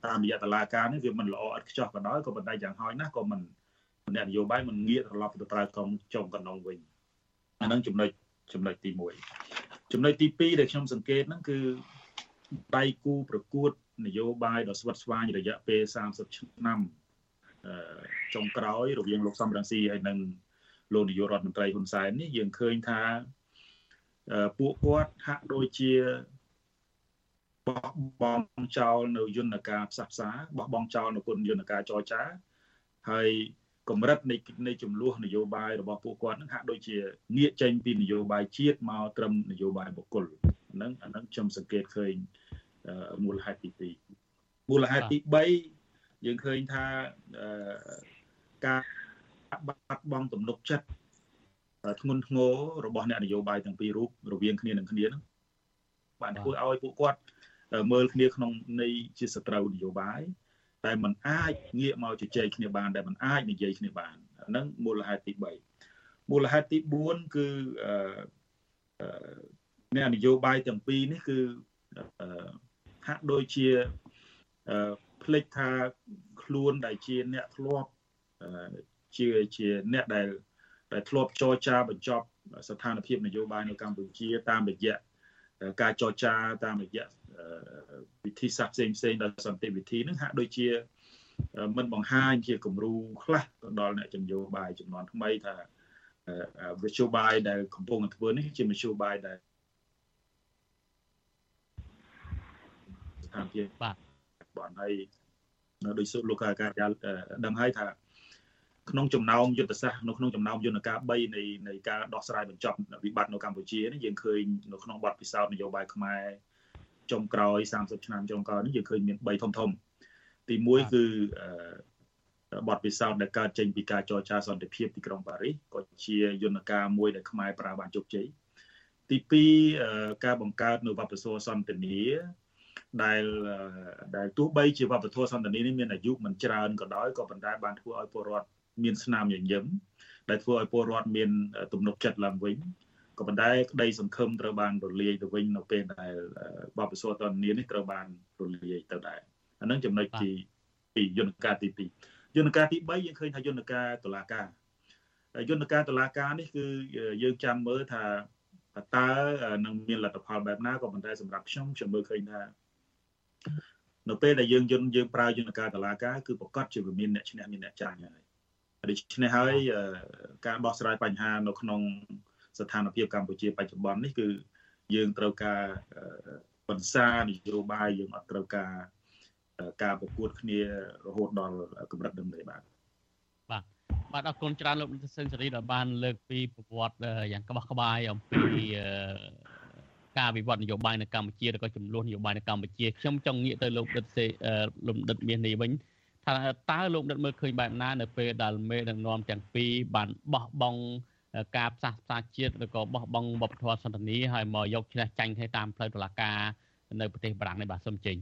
តាមរយៈតឡាការនេះវាមិនល្អឥតខ្ចោះក៏ដោយក៏ប៉ុន្តែយ៉ាងហោចណាស់ក៏មិនអ្នកនយោបាយមិនងាកត្រឡប់ទៅប្រើកងចុងកណ្ដុងវិញ អានឹងចំណុចចំណុចទី1ចំណុចទី2ដែលខ្ញុំសង្កេតហ្នឹងគឺដៃគូប្រកួតនយោបាយដ៏ស្វិតស្វាញរយៈពេល30ឆ្នាំចុងក្រោយរវាងលោកសំរងស៊ីហើយនិងលោកនាយករដ្ឋមន្ត្រីហ៊ុនសែននេះយើងឃើញថាពួកគាត់ហាក់ដូចជាបោះបង់ចោលនៅយន្តការផ្សះផ្សាបោះបង់ចោលនៅគុណយន្តការចរចាហើយ កម្រិតនៃនៃចំនួននយោបាយរបស់ពួកគាត់នឹងហាក់ដូចជាងាកចេញពីនយោបាយជាតិមកត្រឹមនយោបាយបុគ្គលហ្នឹងអាហ្នឹងខ្ញុំសង្កេតឃើញមូលហេតុទី2មូលហេតុទី3យើងឃើញថាការបាត់បង់ទំនុកចិត្តធ្ងន់ធ្ងររបស់អ្នកនយោបាយទាំងពីររូបរវាងគ្នានឹងគ្នាហ្នឹងបានធ្វើឲ្យពួកគាត់មើលគ្នាក្នុងន័យជាសត្រូវនយោបាយ តែมันអាចងាកមកជជែកគ្នាបានតែมันអាចនិយាយគ្នាបានហ្នឹងមូលហេតុទី3មូលហេតុទី4គឺអឺអ្នកនយោបាយទាំងពីរនេះគឺហាក់ដូចជាផ្លេចថាខ្លួនដែលជាអ្នកធ្លាប់ជាជាអ្នកដែលដែលធ្លាប់ចរចាបញ្ចប់ស្ថានភាពនយោបាយនៅកម្ពុជាតាមរយៈការចរចាតាមរយៈ វិធីសាស្ត្រផ្សេងផ្សេងដល់សន្តិវិធីនឹងហាក់ដូចជាមិនបង្ហាញជាគំរូខ្លះទៅដល់អ្នកនយោបាយចំនួនថ្មីថាវិទ្យុបាយដែលកំពុងធ្វើនេះជាវិទ្យុបាយដែលស្ថានភាពបាទបងហើយនៅដោយសុលោកកាការដឹងហើយថាក្នុងចំណោមយុទ្ធសាស្ត្រនៅក្នុងចំណោមយន្តការ3នៃនៃការដោះស្រាយបញ្ចប់វិបត្តិនៅកម្ពុជានេះយើងឃើញនៅក្នុងបទពិសោធន៍នយោបាយខ្មែរ ចុងក្រោយ30ឆ្នាំចុងក្រោយនេះយើងឃើញមាន3ធំធំទី1គឺបទពិសោធន៍ដែលកើតចេញពីការចរចាសន្តិភាពទីក្រុងប៉ារីសក៏ជាយន្តការមួយដែលខ្មែរប្រើបានជោគជ័យទី2ការបង្កើតនៅវប្បធម៌សន្តិនិកដែលដែលទោះបីជាវប្បធម៌សន្តិនិកនេះមានអាយុមិនច្រើនក៏ដោយក៏ប៉ុន្តែបានធ្វើឲ្យពលរដ្ឋមានស្នាមញញឹមដែលធ្វើឲ្យពលរដ្ឋមានទំនុកចិត្តឡើងវិញ ក៏ប៉ុន្តែក្តីសង្ឃឹមត្រូវបានរលាយទៅវិញនៅពេលដែលបបិសោតនីនេះត្រូវបានរលាយទៅដែរអានឹងចំណុចទីពីយន្តការទី2យន្តការទី3យើងឃើញថាយន្តការតុលាការយន្តការតុលាការនេះគឺយើងចាំមើលថាតើនឹងមានលទ្ធផលបែបណាក៏ប៉ុន្តែសម្រាប់ខ្ញុំខ្ញុំមើលឃើញថានៅពេលដែលយើងយន្តយើងប្រើយន្តការតុលាការគឺប្រកាសជាវាមានអ្នកឈ្នះមានអ្នកចាញ់ហើយដូច្នេះហើយការដោះស្រាយបញ្ហានៅក្នុង ស្ថានភាពកម្ពុជាបច្ចុប្បន្ននេះគឺយើងត្រូវការបន្សារនយោបាយយើងអត់ត្រូវការការប្រកួតគ្នារហូតដល់កម្រិតនឹងទេបាទបាទបាទអរគុណច្រើនលោកសិនសេរីដែលបានលើកពីប្រវត្តិយ៉ាងក្បោះក្បាយអំពីការវិវត្តនយោបាយនៅកម្ពុជាឬក៏ចំនួននយោបាយនៅកម្ពុជាខ្ញុំចង់ងាកទៅលោកដិតសេលំដិតមាសនេះវិញថាតើលោកដិតមើលឃើញបែបណានៅពេលដែលមេដឹកនាំទាំងពីរបានបោះបង់ ការផ្សះផ្សាជាតិឬក៏បោះបង់វប្បធម៌សន្តិនិកហើយមកយកឈ្នះចាញ់ទៅតាមផ្លូវតុលាការនៅប្រទេសបារាំងនេះបាទសូមចេញ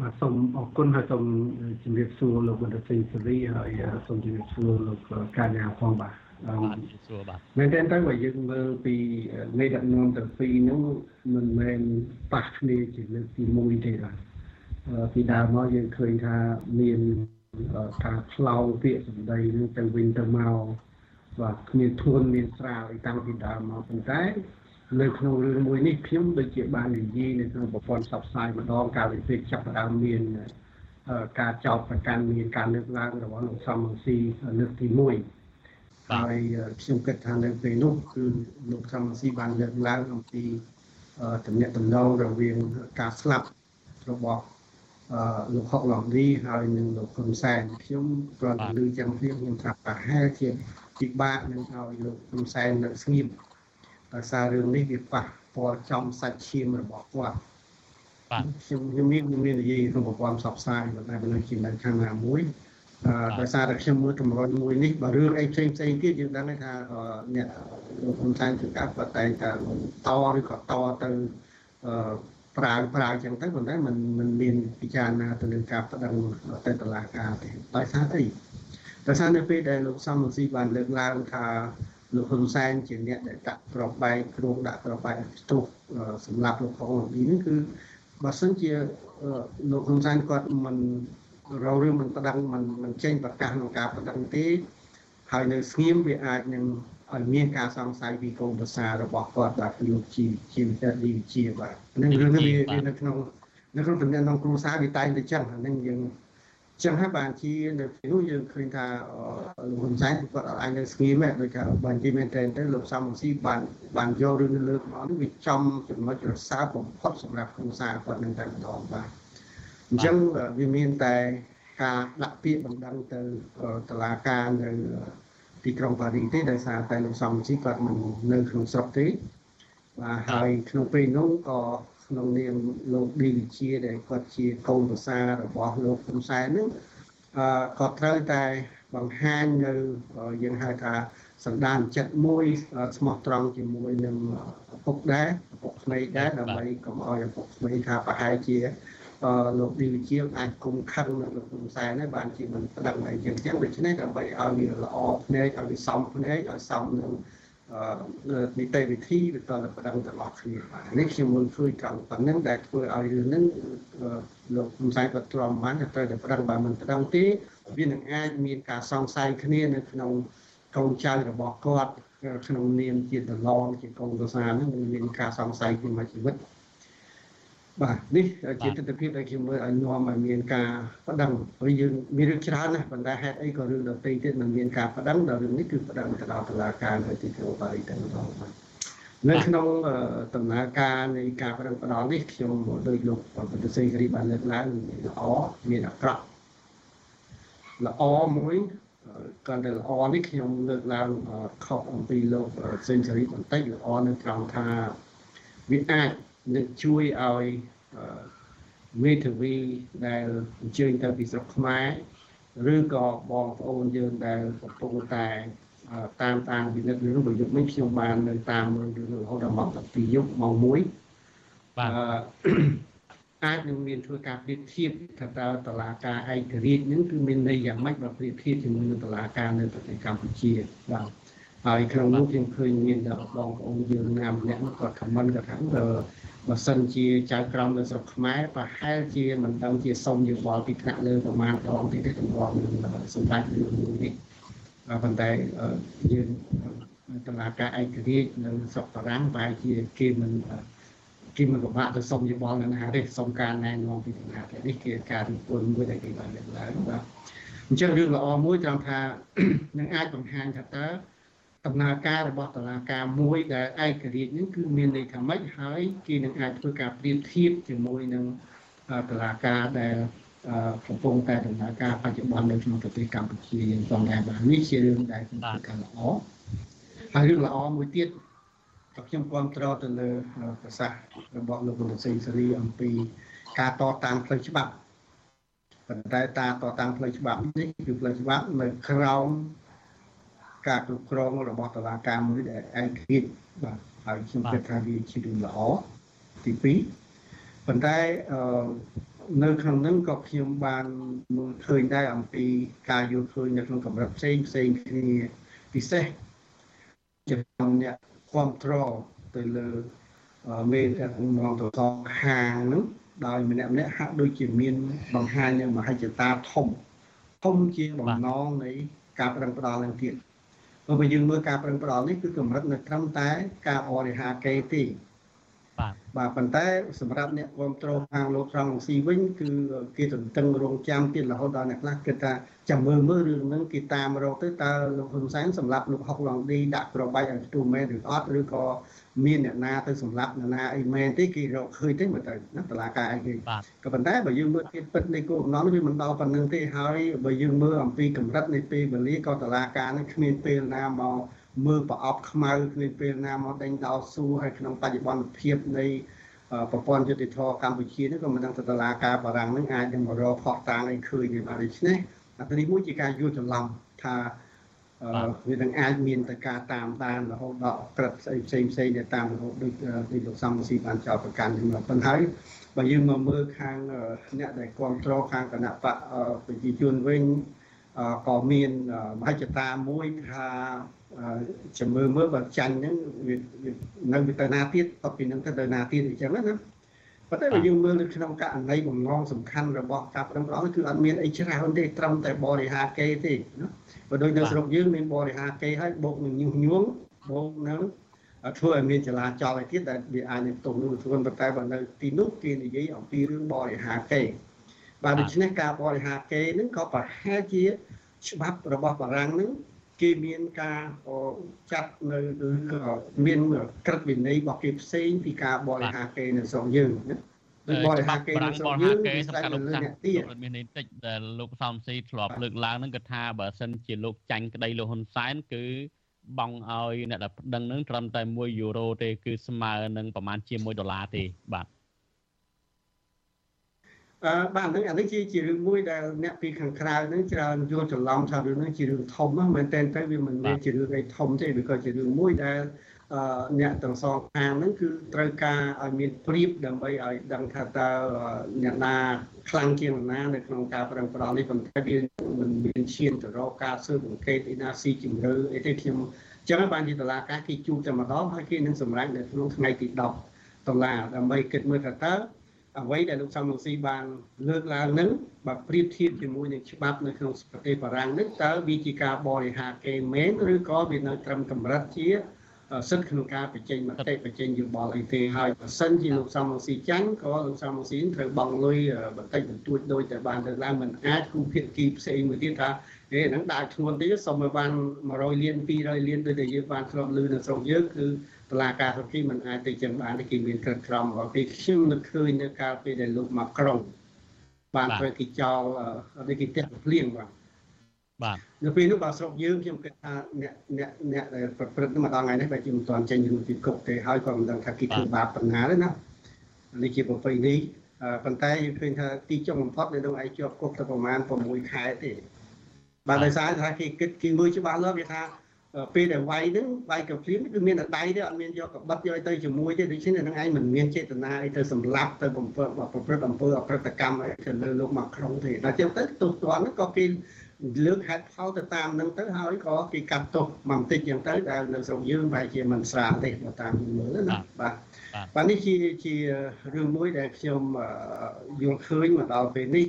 បាទសូមអរគុណហើយសូមជម្រាបសួរលោកបណ្ឌិតសេងសេរីហើយសូមជម្រាបសួរលោកកាញ្ញាផងបាទបាទសួរបាទមែនតើទៅបើយើងមើលពីមេដឹកនាំទាំងពីរនោះមិនមែនប៉ះគ្នាជាលើកទី1ទេបាទពីដើមមកយើងឃើញថាមានការឆ្លងពាក្យសម្ដីនឹងទៅវិញទៅមក បាទគ្មានធួនមានស្រាលអីតាំងពីដើមមកប៉ុន្តែនៅក្នុងរឿងមួយនេះខ្ញុំដូចជាបាននិយាយនៅក្នុងប្រព័ន្ធផ្សព្វផ្សាយម្ដងកាលពីពេលចាប់ផ្ដើមមានការចោទប្រកាន់មានការលើកឡើងរបស់លោកសំរងស៊ីលើកទី1ហើយខ្ញុំគិតថានៅពេលនោះគឺលោកសំរងស៊ីបានលើកឡើងអំពីតំណែងតំណងរវាងការស្លាប់របស់លោកហុកឡងឌីហើយនឹងលោកហ៊ុនសែនខ្ញុំគ្រាន់តែលើចឹងភ្លាមខ្ញុំថាប្រហែលជា ពិបាកនឹងឲ្យលោកហ៊ុនសែននៅស្ងៀមដោយសាររឿងនេះវាប៉ះពាល់ចំសាច់ឈាមរបស់គាត់បាទខ្ញុំខ្ញុំមានមាននិយាយក្នុងប្រព័ន្ធផ្សព្វផ្សាយប៉ុន្តែមិនជានៅខាងណាមួយអឺដោយសារតែខ្ញុំមើលតម្រុញមួយនេះបើរឿងអីផ្សេងផ្សេងទៀតយើងដឹងថាអ្នកលោកហ៊ុនសែនគឺកាត់តែតែតឬក៏តទៅអឺប្រើប្រើអញ្ចឹងទៅប៉ុន្តែมันมันមានពិចារណាទៅលើការប្តឹងទៅតុលាការទេដោយសារអី ដោយសារនៅពេលដែលលោកសំរងស៊ីបានលើកឡើងថាលោកហ៊ុនសែនជាអ្នកដែលដាក់ក្របបែកគ្រោងដាក់ក្របបែកស្ទុះសម្រាប់លោកផងនេះគឺបើសិនជាលោកហ៊ុនសែនគាត់មិនរងរឿងមិនប្តឹងមិនមិនចេញប្រកាសក្នុងការប្តឹងទេហើយនៅស្ងៀមវាអាចនឹងឲ្យមានការសង្ស័យពីកូនប្រសារបស់គាត់បាទយកជាជាវិទ្យាវិទ្យាបាទនឹងរឿងនេះវានៅក្នុងនៅក្នុងតំណែងក្នុងគ្រួសារវាតែងតែចឹងហ្នឹងយើង ចឹងហើយបានជានៅនោះយើងឃើញថាលោកហ៊ុនសែនគាត់អាចនៅស្ងៀមដូចថាបានជាមែនតើទៅលោកសំរងស៊ីបានបានយករឿងលើកមកនេះវាចំចំណុចរសើបបំផុតសម្រាប់គ្រួសារគាត់នឹងតែម្ដងបាទអញ្ចឹងវាមានតែការដាក់ពាក្យបណ្ដឹងទៅតុលាការនៅទីក្រុងប៉ារីសទេដោយសារតែលោកសំរងស៊ីគាត់មិននៅក្នុងស្រុកទេបាទហើយក្នុងពេលនោះក៏ ក្នុងនាមលោកឌីវិជាដែលគាត់ជាកូនប្រសាររបស់លោកហ៊ុនសែននឹងអឺក៏ត្រូវតែបង្ហាញនៅយើងហៅថាសន្តានចិត្តមួយស្មោះត្រង់ជាមួយនឹងឪពុកដែរឪពុកស្មីដែរដើម្បីកុំឲ្យឪពុកស្មីថាប្រហែលជាលោកឌីវិជាអាចគុំខឹងនៅលោកហ៊ុនសែនដែរបានជាមិនប្តឹងឲ្យយើងចឹងដូច្នេះដើម្បីឲ្យវាល្អភ្នែកឲ្យវាសមភ្នែកឲ្យសមនឹង នីតិវិធីវាតតែប្រដឹងទាំងអស់គ្នាបាទនេះខ្ញុំមុនជួយត្រង់ប៉ុណ្ណឹងដែលធ្វើឲ្យរឿងហ្នឹងលោកហ៊ុនសែនក៏ទ្រាំបានតែត្រូវតែប្រដឹងបើមិនប្រដឹងទេវានឹងអាចមានការសង្ស័យគ្នានៅក្នុងកូនចៅរបស់គាត់ក្នុងនាមជាដឡងជាកូនប្រសាហ្នឹងនឹងមានការសង្ស័យពីមួយជីវិត បាទនេះជាទស្សនវិជ្ជាដែលខ្ញុំមើលឲ្យនាំឲ្យមានការបដិងព្រោះយើងមានរឿងច្រើនណាស់ប៉ុន្តែហេតុអីក៏រឿងដទៃទៀតមិនមានការបដិងដល់រឿងនេះគឺបដិងទៅដល់តុលាការនៅទីក្រុងប៉ារីសតែម្ដងបាទនៅក្នុងដំណើរការនៃការបដិងផ្ដាល់នេះខ្ញុំដោយលោកប្រតិសេរីរីបានលើកឡើងល្អមានអាក្រក់ល្អមួយកាន់តែល្អនេះខ្ញុំលើកឡើងខុសអំពីលោកសេនស៊ូរីបន្តិចល្អនៅត្រង់ថាវាអាច នឹងជួយឲ្យមេធាវីដែលអញ្ជើញទៅពីស្រុកខ្មែរឬក៏បងប្អូនយើងដែលកំពុងតែតាមតាមពិនិត្យរឿងប្រយុទ្ធនេះខ្ញុំបាននៅតាមមើលរឿងរហូតដល់ម៉ោង12យប់ម៉ោង1បាទអាចនឹងមានធ្វើការប្រៀបធៀបថាតើតឡាការឯករាជ្យនឹងគឺមានន័យយ៉ាងម៉េចបើប្រៀបធៀបជាមួយនឹងតឡាការនៅប្រទេសកម្ពុជាបាទហើយក្នុងនោះខ្ញុំឃើញមានបងប្អូនយើងណាម្នាក់គាត់ខមមិនគាត់ថា បើសិនជាចៅក្រមនៅស្រុកខ្មែរប្រហែលជាមិនដឹងជាសុំយោបល់ពីថ្នាក់លើប្រមាណដងទីនេះទំព័រនឹងសម្ដេចរឿងនេះប៉ុន្តែយើងតឡាការឯករាជ្យនៅស្រុកបារាំងប្រហែលជាគេមិនគេមិនពិបាកទៅសុំយោបល់នៅណាទេសុំការណែនាំពីថ្នាក់នេះគឺការរិះគន់មួយដែលគេបានលើកឡើងបាទអញ្ចឹងរឿងល្អមួយត្រង់ថានឹងអាចបង្ហាញថាតើ ដំណើរការរបស់តឡាការមួយដែលឯករាជ្យនេះគឺមានន័យថាម៉េចហើយគេនឹងអាចធ្វើការប្រៀបធៀបជាមួយនឹងតឡាការដែលកំពុងតែដំណើរការបច្ចុប្បន្ននៅក្នុងប្រទេសកម្ពុជាយើងផងដែរបាទនេះជារឿងដែលខ្ញុំគិតថាល្អហើយរឿងល្អមួយទៀតក៏ខ្ញុំគ្រប់គ្រងទៅលើប្រសាសន៍របស់លោកលោកសេងសេរីអំពីការតតាំងផ្លូវច្បាប់ប៉ុន្តែតាតតាំងផ្លូវច្បាប់នេះគឺផ្លូវច្បាប់នៅក្រោម ការគ្រប់គ្រងរបស់តុលាការមួយដែលឯករាជ្យបាទហើយខ្ញុំគិតថាវាជារឿងល្អទី2ប៉ុន្តែអឺនៅក្នុងនឹងក៏ខ្ញុំបានមើលឃើញដែរអំពីការយល់ឃើញនៅក្នុងកម្រិតផ្សេងផ្សេងគ្នាពិសេសចំណអ្នកគ្រប់គ្រងទៅលើមេដឹកនាំទៅសងហាងនោះដោយម្នាក់ម្នាក់ហាក់ដូចជាមានបង្ហាញនៅមហិច្ឆតាធំធំជាបំណងនៃការប្រឹងផ្ដាល់នឹងទៀត បើបើយើងមើលការប្រឹងប្រែងនេះគឺកម្រិតនៅត្រឹមតែការបរិហាកេទេបាទបាទប៉ុន្តែសម្រាប់អ្នកគ្រប់គ្រងខាងលោកត្រង់ស៊ីវិញគឺគេទន្ទឹងរង់ចាំទៀតរហូតដល់អ្នកខ្លះគិតថាចាំមើលមើលរឿងហ្នឹងគេតាមរកទៅតើលោកហ៊ុនសែនសម្រាប់លោកហុកឡងឌីដាក់ក្របបែកឲ្យទូមែនឬអត់ឬក៏ មានអ្នកណាទៅសម្រាប់អ្នកណាអីមែនទេគេរកឃើញទេមើលទៅណាតឡាការអីគេក៏ប៉ុន្តែបើយើងមើលទៀតពិតនៃគោលបំណងវាមិនដល់ប៉ុណ្្នឹងទេហើយបើយើងមើលអំពីកម្រិតនៃពេលវេលាក៏តឡាការនឹងគ្មានពេលណាមកមើលប្រអប់ខ្មៅគ្មានពេលណាមកដេញដោលស៊ូហើយក្នុងបច្ចុប្បន្នភាពនៃប្រព័ន្ធយុតិធធកម្ពុជានេះក៏មិនដឹងទៅតឡាការបារាំងនឹងអាចនឹងមករកផកតាំងឲ្យឃើញបានដូច្នេះអានេះមួយជាការយល់ច្រឡំថា វានឹងអាចមានទៅការតាមដានរហូតដល់ក្រិតផ្សេងផ្សេងផ្សេងដែលតាមរហូតដូចដូចលោកសំស៊ីបានចោទប្រកាន់ខ្ញុំប៉ុន្តែបើយើងមកមើលខាងអ្នកដែលគ្រប់គ្រងខាងគណៈបកប្រជាជនវិញក៏មានមហិច្ឆតាមួយថាចាំមើលមើលបើចាញ់ហ្នឹងវានៅទៅណាទៀតតពីហ្នឹងទៅទៅណាទៀតអញ្ចឹងណា ប៉ុប៉ុន្តែបើយើងមើលនៅក្នុងករណីបំណងសំខាន់របស់ការប្រឹងប្រែងគឺអត់មានអីច្រើនទេត្រឹមតែបរិហាគេទេណាបើដូចនៅស្រុកយើងមានបរិហាគេហើយបូកនឹងញុះញង់បូកនឹងធ្វើឲ្យមានចលាចលឲ្យទៀតដែលវាអាចនឹងផ្ទុំនោះធ្វើប៉ុន្តែបើនៅទីនោះគេនិយាយអំពីរឿងបរិហាគេបាទដូច្នេះការបរិហាគេនឹងក៏ប្រហែលជាច្បាប់របស់បារាំងនឹង គេមានការចាត់នៅឬក៏មានក្រឹតវិន័យរបស់គេផ្សេងពីការបរិហាគេនៅស្រុកយើងណាដូចបរិហាគេនៅស្រុកយើងគេសំខាន់លោកចាស់លោកមាននេះតិចដែលលោកសំស៊ីធ្លាប់លើកឡើងហ្នឹងគឺថាបើសិនជាលោកចាញ់ក្តីលោកហ៊ុនសែនគឺបង់ឲ្យអ្នកដែលប្តឹងនឹងត្រឹមតែ1យូរ៉ូទេគឺស្មើនឹងប្រហែលជា1ដុល្លារទេបាទអឺ បាទហ្នឹងអានេះជាជារឿងមួយដែលអ្នកពីខាងក្រៅហ្នឹងច្រើនយល់ច្រឡំថារឿងហ្នឹងជារឿងធំហ្នឹងមែនតើទៅវាមិនមែនជារឿងអីធំទេវាក៏ជារឿងមួយដែលអឺអ្នកទាំងសងខាងហ្នឹងគឺត្រូវការឲ្យមានព្រៀបដើម្បីឲ្យដឹងថាតើអ្នកណាខ្លាំងជាងអ្នកណានៅក្នុងការប្រឹងប្រែងនេះប៉ុន្តែវាមិនមានឈានទៅរកការស៊ើបអង្កេតឯណាស៊ីជំរឿអីទេខ្ញុំអញ្ចឹងបានជាតឡាការគេជួបតែម្ដងហើយគេនឹងសម្រេចនៅក្នុងថ្ងៃទី10ដុល្លារដើម្បីគិតមើលថាតើ អ្វីដែលលោកសំរងស៊ីបានលើកឡើងនឹងបើប្រៀបធៀបជាមួយនឹងច្បាប់នៅក្នុងប្រទេសបារាំងនឹងតើវាជាការបរិហាគេមែនឬក៏វានៅត្រឹមកម្រិតជាសិទ្ធិក្នុងការបញ្ចេញមតិបញ្ចេញយោបល់អីទេហើយបើសិនជាលោកសំរងស៊ីចាញ់ក៏លោកសំរងស៊ីត្រូវបង់លុយបន្តិចបន្តួចដោយតែបានទៅឡើងមិនអាចគូភាគីផ្សេងមួយទៀតថាហេហ្នឹងដាក់ធ្ងន់តិចសុំឲ្យបាន100លាន200លានដូចតែយើងបានធ្លាប់ឮនៅស្រុកយើងគឺ តឡាការសុខីមិនអាចទៅចឹងបានទេគេមានក្រិតក្រមរបស់គេខ្ញុំនឹកឃើញនៅកាលពេលដែលលោកមកក្រុងបានត្រូវគេចោលអត់គេផ្ទះភ្លៀងបាទបាទនៅពេលនោះបើស្រុកយើងខ្ញុំគិតថាអ្នកអ្នកអ្នកដែលប្រព្រឹត្តមកដល់ថ្ងៃនេះបែរជាមិនទាន់ចេញរួចពីគុកទេហើយក៏មិនដឹងថាគេធ្វើបាបប៉ុណ្ណាទេណានេះជាប្រពៃណីប៉ុន្តែឃើញថាទីចុងបំផុតនៅក្នុងឯងជាប់គុកទៅប្រហែល6ខែទេបាទដោយសារថាគេគិតគេមើលច្បាស់លាស់វាថា ពេលដែលវាយហ្នឹងវាយកាភ្លៀងគឺមានតែដៃទេអត់មានយកកបិតយកទៅជាមួយទេដូច្នេះនឹងឯងមិនមានចេតនាអីទៅសម្លាប់ទៅបំពេញប្រព្រឹត្តអំពើអក្រិតកម្មអីទៅលើលោកមកក្រុងទេដល់ចឹងទៅទោសទណ្ឌហ្នឹងក៏គេលើកហេតុផលទៅតាមនឹងទៅហើយក៏គេកាត់ទោសមកបន្តិចចឹងទៅដែលនៅស្រុកយើងបែរជាមិនស្រាលទេបើតាមមើលណាបាទបាទនេះជាជារឿងមួយដែលខ្ញុំយល់ឃើញមកដល់ពេលនេះ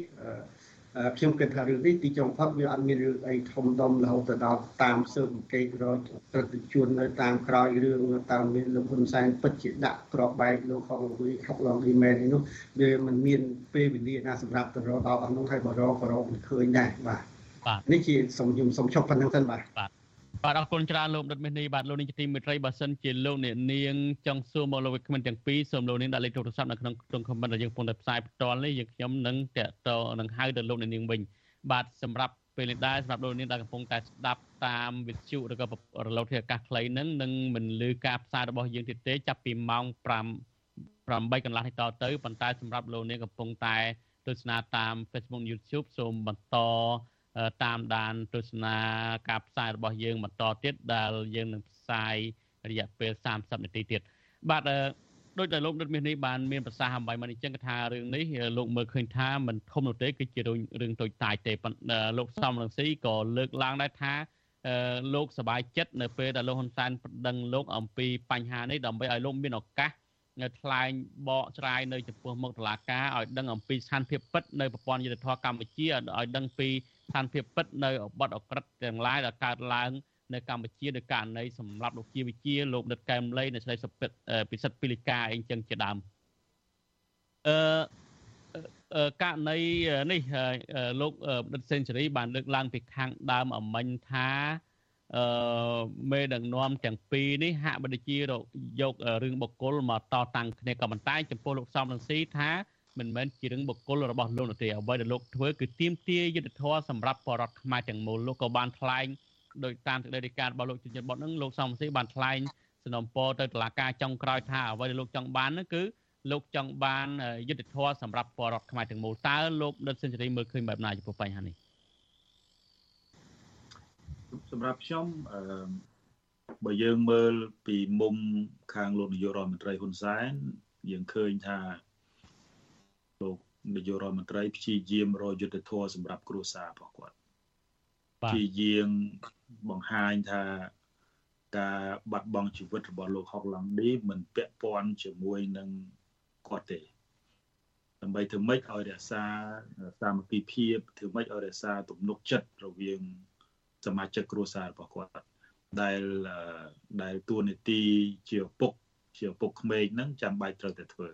ខ្ញុំគិតថារឿងនេះទីចុងផុតវាអត់មានរឿងអីធំដុំរហូតទៅដល់តាមស៊ើបអង្កេតរកប្រតិជននៅតាមក្រោយរឿងតាមមានលោកហ៊ុនសែនពិតជាដាក់ក្របបែកលោកខំលុយខុកឡងឌីមែននេះនោះវាមិនមានពេលវេលាណាសម្រាប់ទៅរកដល់អស់នោះហើយបើរកក៏រកមិនឃើញដែរបាទបាទនេះជាសូមខ្ញុំសូមឈប់ប៉ុណ្្នឹងសិនបាទបាទ បាទអរគុណច្រើនលោកដិតមេនីបាទលោកនាងជាទីមេត្រីបើសិនជាលោកអ្នកនាងចង់សួរមកលោកវិក្កាមទាំងពីរសូមលោកនាងដាក់លេខទូរស័ព្ទនៅក្នុងក្នុងខមមិនដែលយើងកំពុងតែផ្សាយផ្ទាល់នេះយើងខ្ញុំនឹងតាក់ទងនឹងហៅទៅលោកអ្នកនាងវិញបាទសម្រាប់ពេលនេះដែរសម្រាប់លោកនាងដែលកំពុងតែស្ដាប់តាមវិទ្យុឬក៏រលកធាតុអាកាសខ្លីហ្នឹងនឹងមិនលឺការផ្សាយរបស់យើងទៀតទេចាប់ពីម៉ោង5 8កន្លះនេះតទៅប៉ុន្តែសម្រាប់លោកនាងកំពុងតែទស្សនាតាម Facebook YouTube សូមបន្ត តាមដានទស្សនាការផ្សាយរបស់យើងបន្តទៀតដែលយើងនឹងផ្សាយរយៈពេល30នាទីទៀតបាទដោយតែលោកដិតមាសនេះបានមានប្រសាសន៍អំបីមកនេះចឹងគឺថារឿងនេះលោកមើលឃើញថាមិនធំនោះទេគឺជារឿងតូចតាចទេលោកសំរងស៊ីក៏លើកឡើងដែរថាលោកសบายចិត្តនៅពេលដែលលោកហ៊ុនសែនប្តឹងលោកអំពីបញ្ហានេះដើម្បីឲ្យលោកមានឱកាសថ្លែងបកស្រាយនៅចំពោះមុខតុលាការឲ្យដឹងអំពីស្ថានភាពពិតនៅប្រព័ន្ធយុត្តិធម៌កម្ពុជាឲ្យដឹងពី ស្ថានភាពពិតនៅបទអក្រិតទាំងឡាយដែលកើតឡើងនៅកម្ពុជាដោយករណីសម្រាប់លោកជាវិជាលោកដិតកែមលីនៅស្រីសុពិតពិសិដ្ឋពីលីកាអីចឹងជាដើមអឺករណីនេះលោកដិតសេនស៊ូរីបានលើកឡើងពីខាងដើមអមិញថាអឺមេដឹកនាំទាំងពីរនេះហាក់បីដូចជាយករឿងបុគ្គលមកតតាំងគ្នាក៏ប៉ុន្តែចំពោះលោកសំរងស៊ីថា មិនមែនជារឿងបុគ្គលរបស់លោកនោះទេអ្វីដែលលោកធ្វើគឺទាមទារយុទ្ធធម៌សម្រាប់បរតខ្មែរទាំងមូលលោកក៏បានថ្លែងដោយតាមសេចក្តីរាយការណ៍របស់លោកជំនិតបុតនឹងលោកសំស៊ីបានថ្លែងសំណពរទៅតុលាការចុងក្រោយថាអ្វីដែលលោកចង់បាននោះគឺលោកចង់បានយុទ្ធធម៌សម្រាប់បរតខ្មែរទាំងមូលតើលោកដិតសេនស៊ូរីមើលឃើញបែបណាចំពោះបញ្ហានេះសម្រាប់ខ្ញុំអឺបើយើងមើលពីមុំខាងលោកនាយករដ្ឋមន្ត្រីហ៊ុនសែនយើងឃើញថាលោក នាយករដ្ឋមន្ត្រីព្យាយាមរកយុទ្ធធម៌សម្រាប់គ្រួសាររបស់គាត់ព្យាយាមបង្ហាញថាការបាត់បង់ជីវិតរបស់លោកហុកឡង់ឌីមិនពាក់ព័ន្ធជាមួយនឹងគាត់ទេដើម្បីធ្វើម៉េចឲ្យរក្សាសាមគ្គីភាពធ្វើម៉េចឲ្យរក្សាទំនុកចិត្តរវាងសមាជិកគ្រួសាររបស់គាត់ដែលដែលតួនាទីជាឪពុកជាឪពុកក្មេងហ្នឹងចាំបាច់ត្រូវតែធ្វើ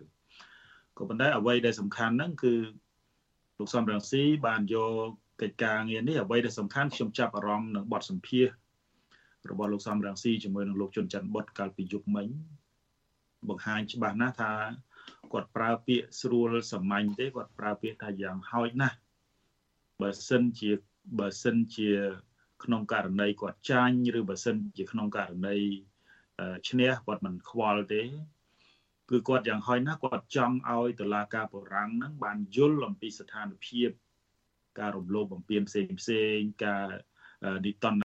ក៏ប៉ុន្តែអ្វីដែលសំខាន់ហ្នឹងគឺលោកសំរងស៊ីបានយកកិច្ចការងារនេះអ្វីដែលសំខាន់ខ្ញុំចាប់អារម្មណ៍នឹងបទសម្ភាសរបស់លោកសំរងស៊ីជាមួយនឹងលោកជុនច័ន្ទបុតកាលពីយប់មិញបង្ហាញច្បាស់ណាស់ថាគាត់ប្រើពាក្យស្រួលសាមញ្ញទេគាត់ប្រើពាក្យថាយ៉ាងហោចណាស់បើសិនជាបើសិនជាក្នុងករណីគាត់ចាញ់ឬបើសិនជាក្នុងករណីឈ្នះគាត់មិនខ្វល់ទេ គឺគាត់យ៉ាងហោចណាស់គាត់ចង់ឲ្យតុលាការបុរាណហ្នឹងបានយល់អំពីស្ថានភាពការរំលោភបំពានផ្សេងផ្សេងការនិតន្ត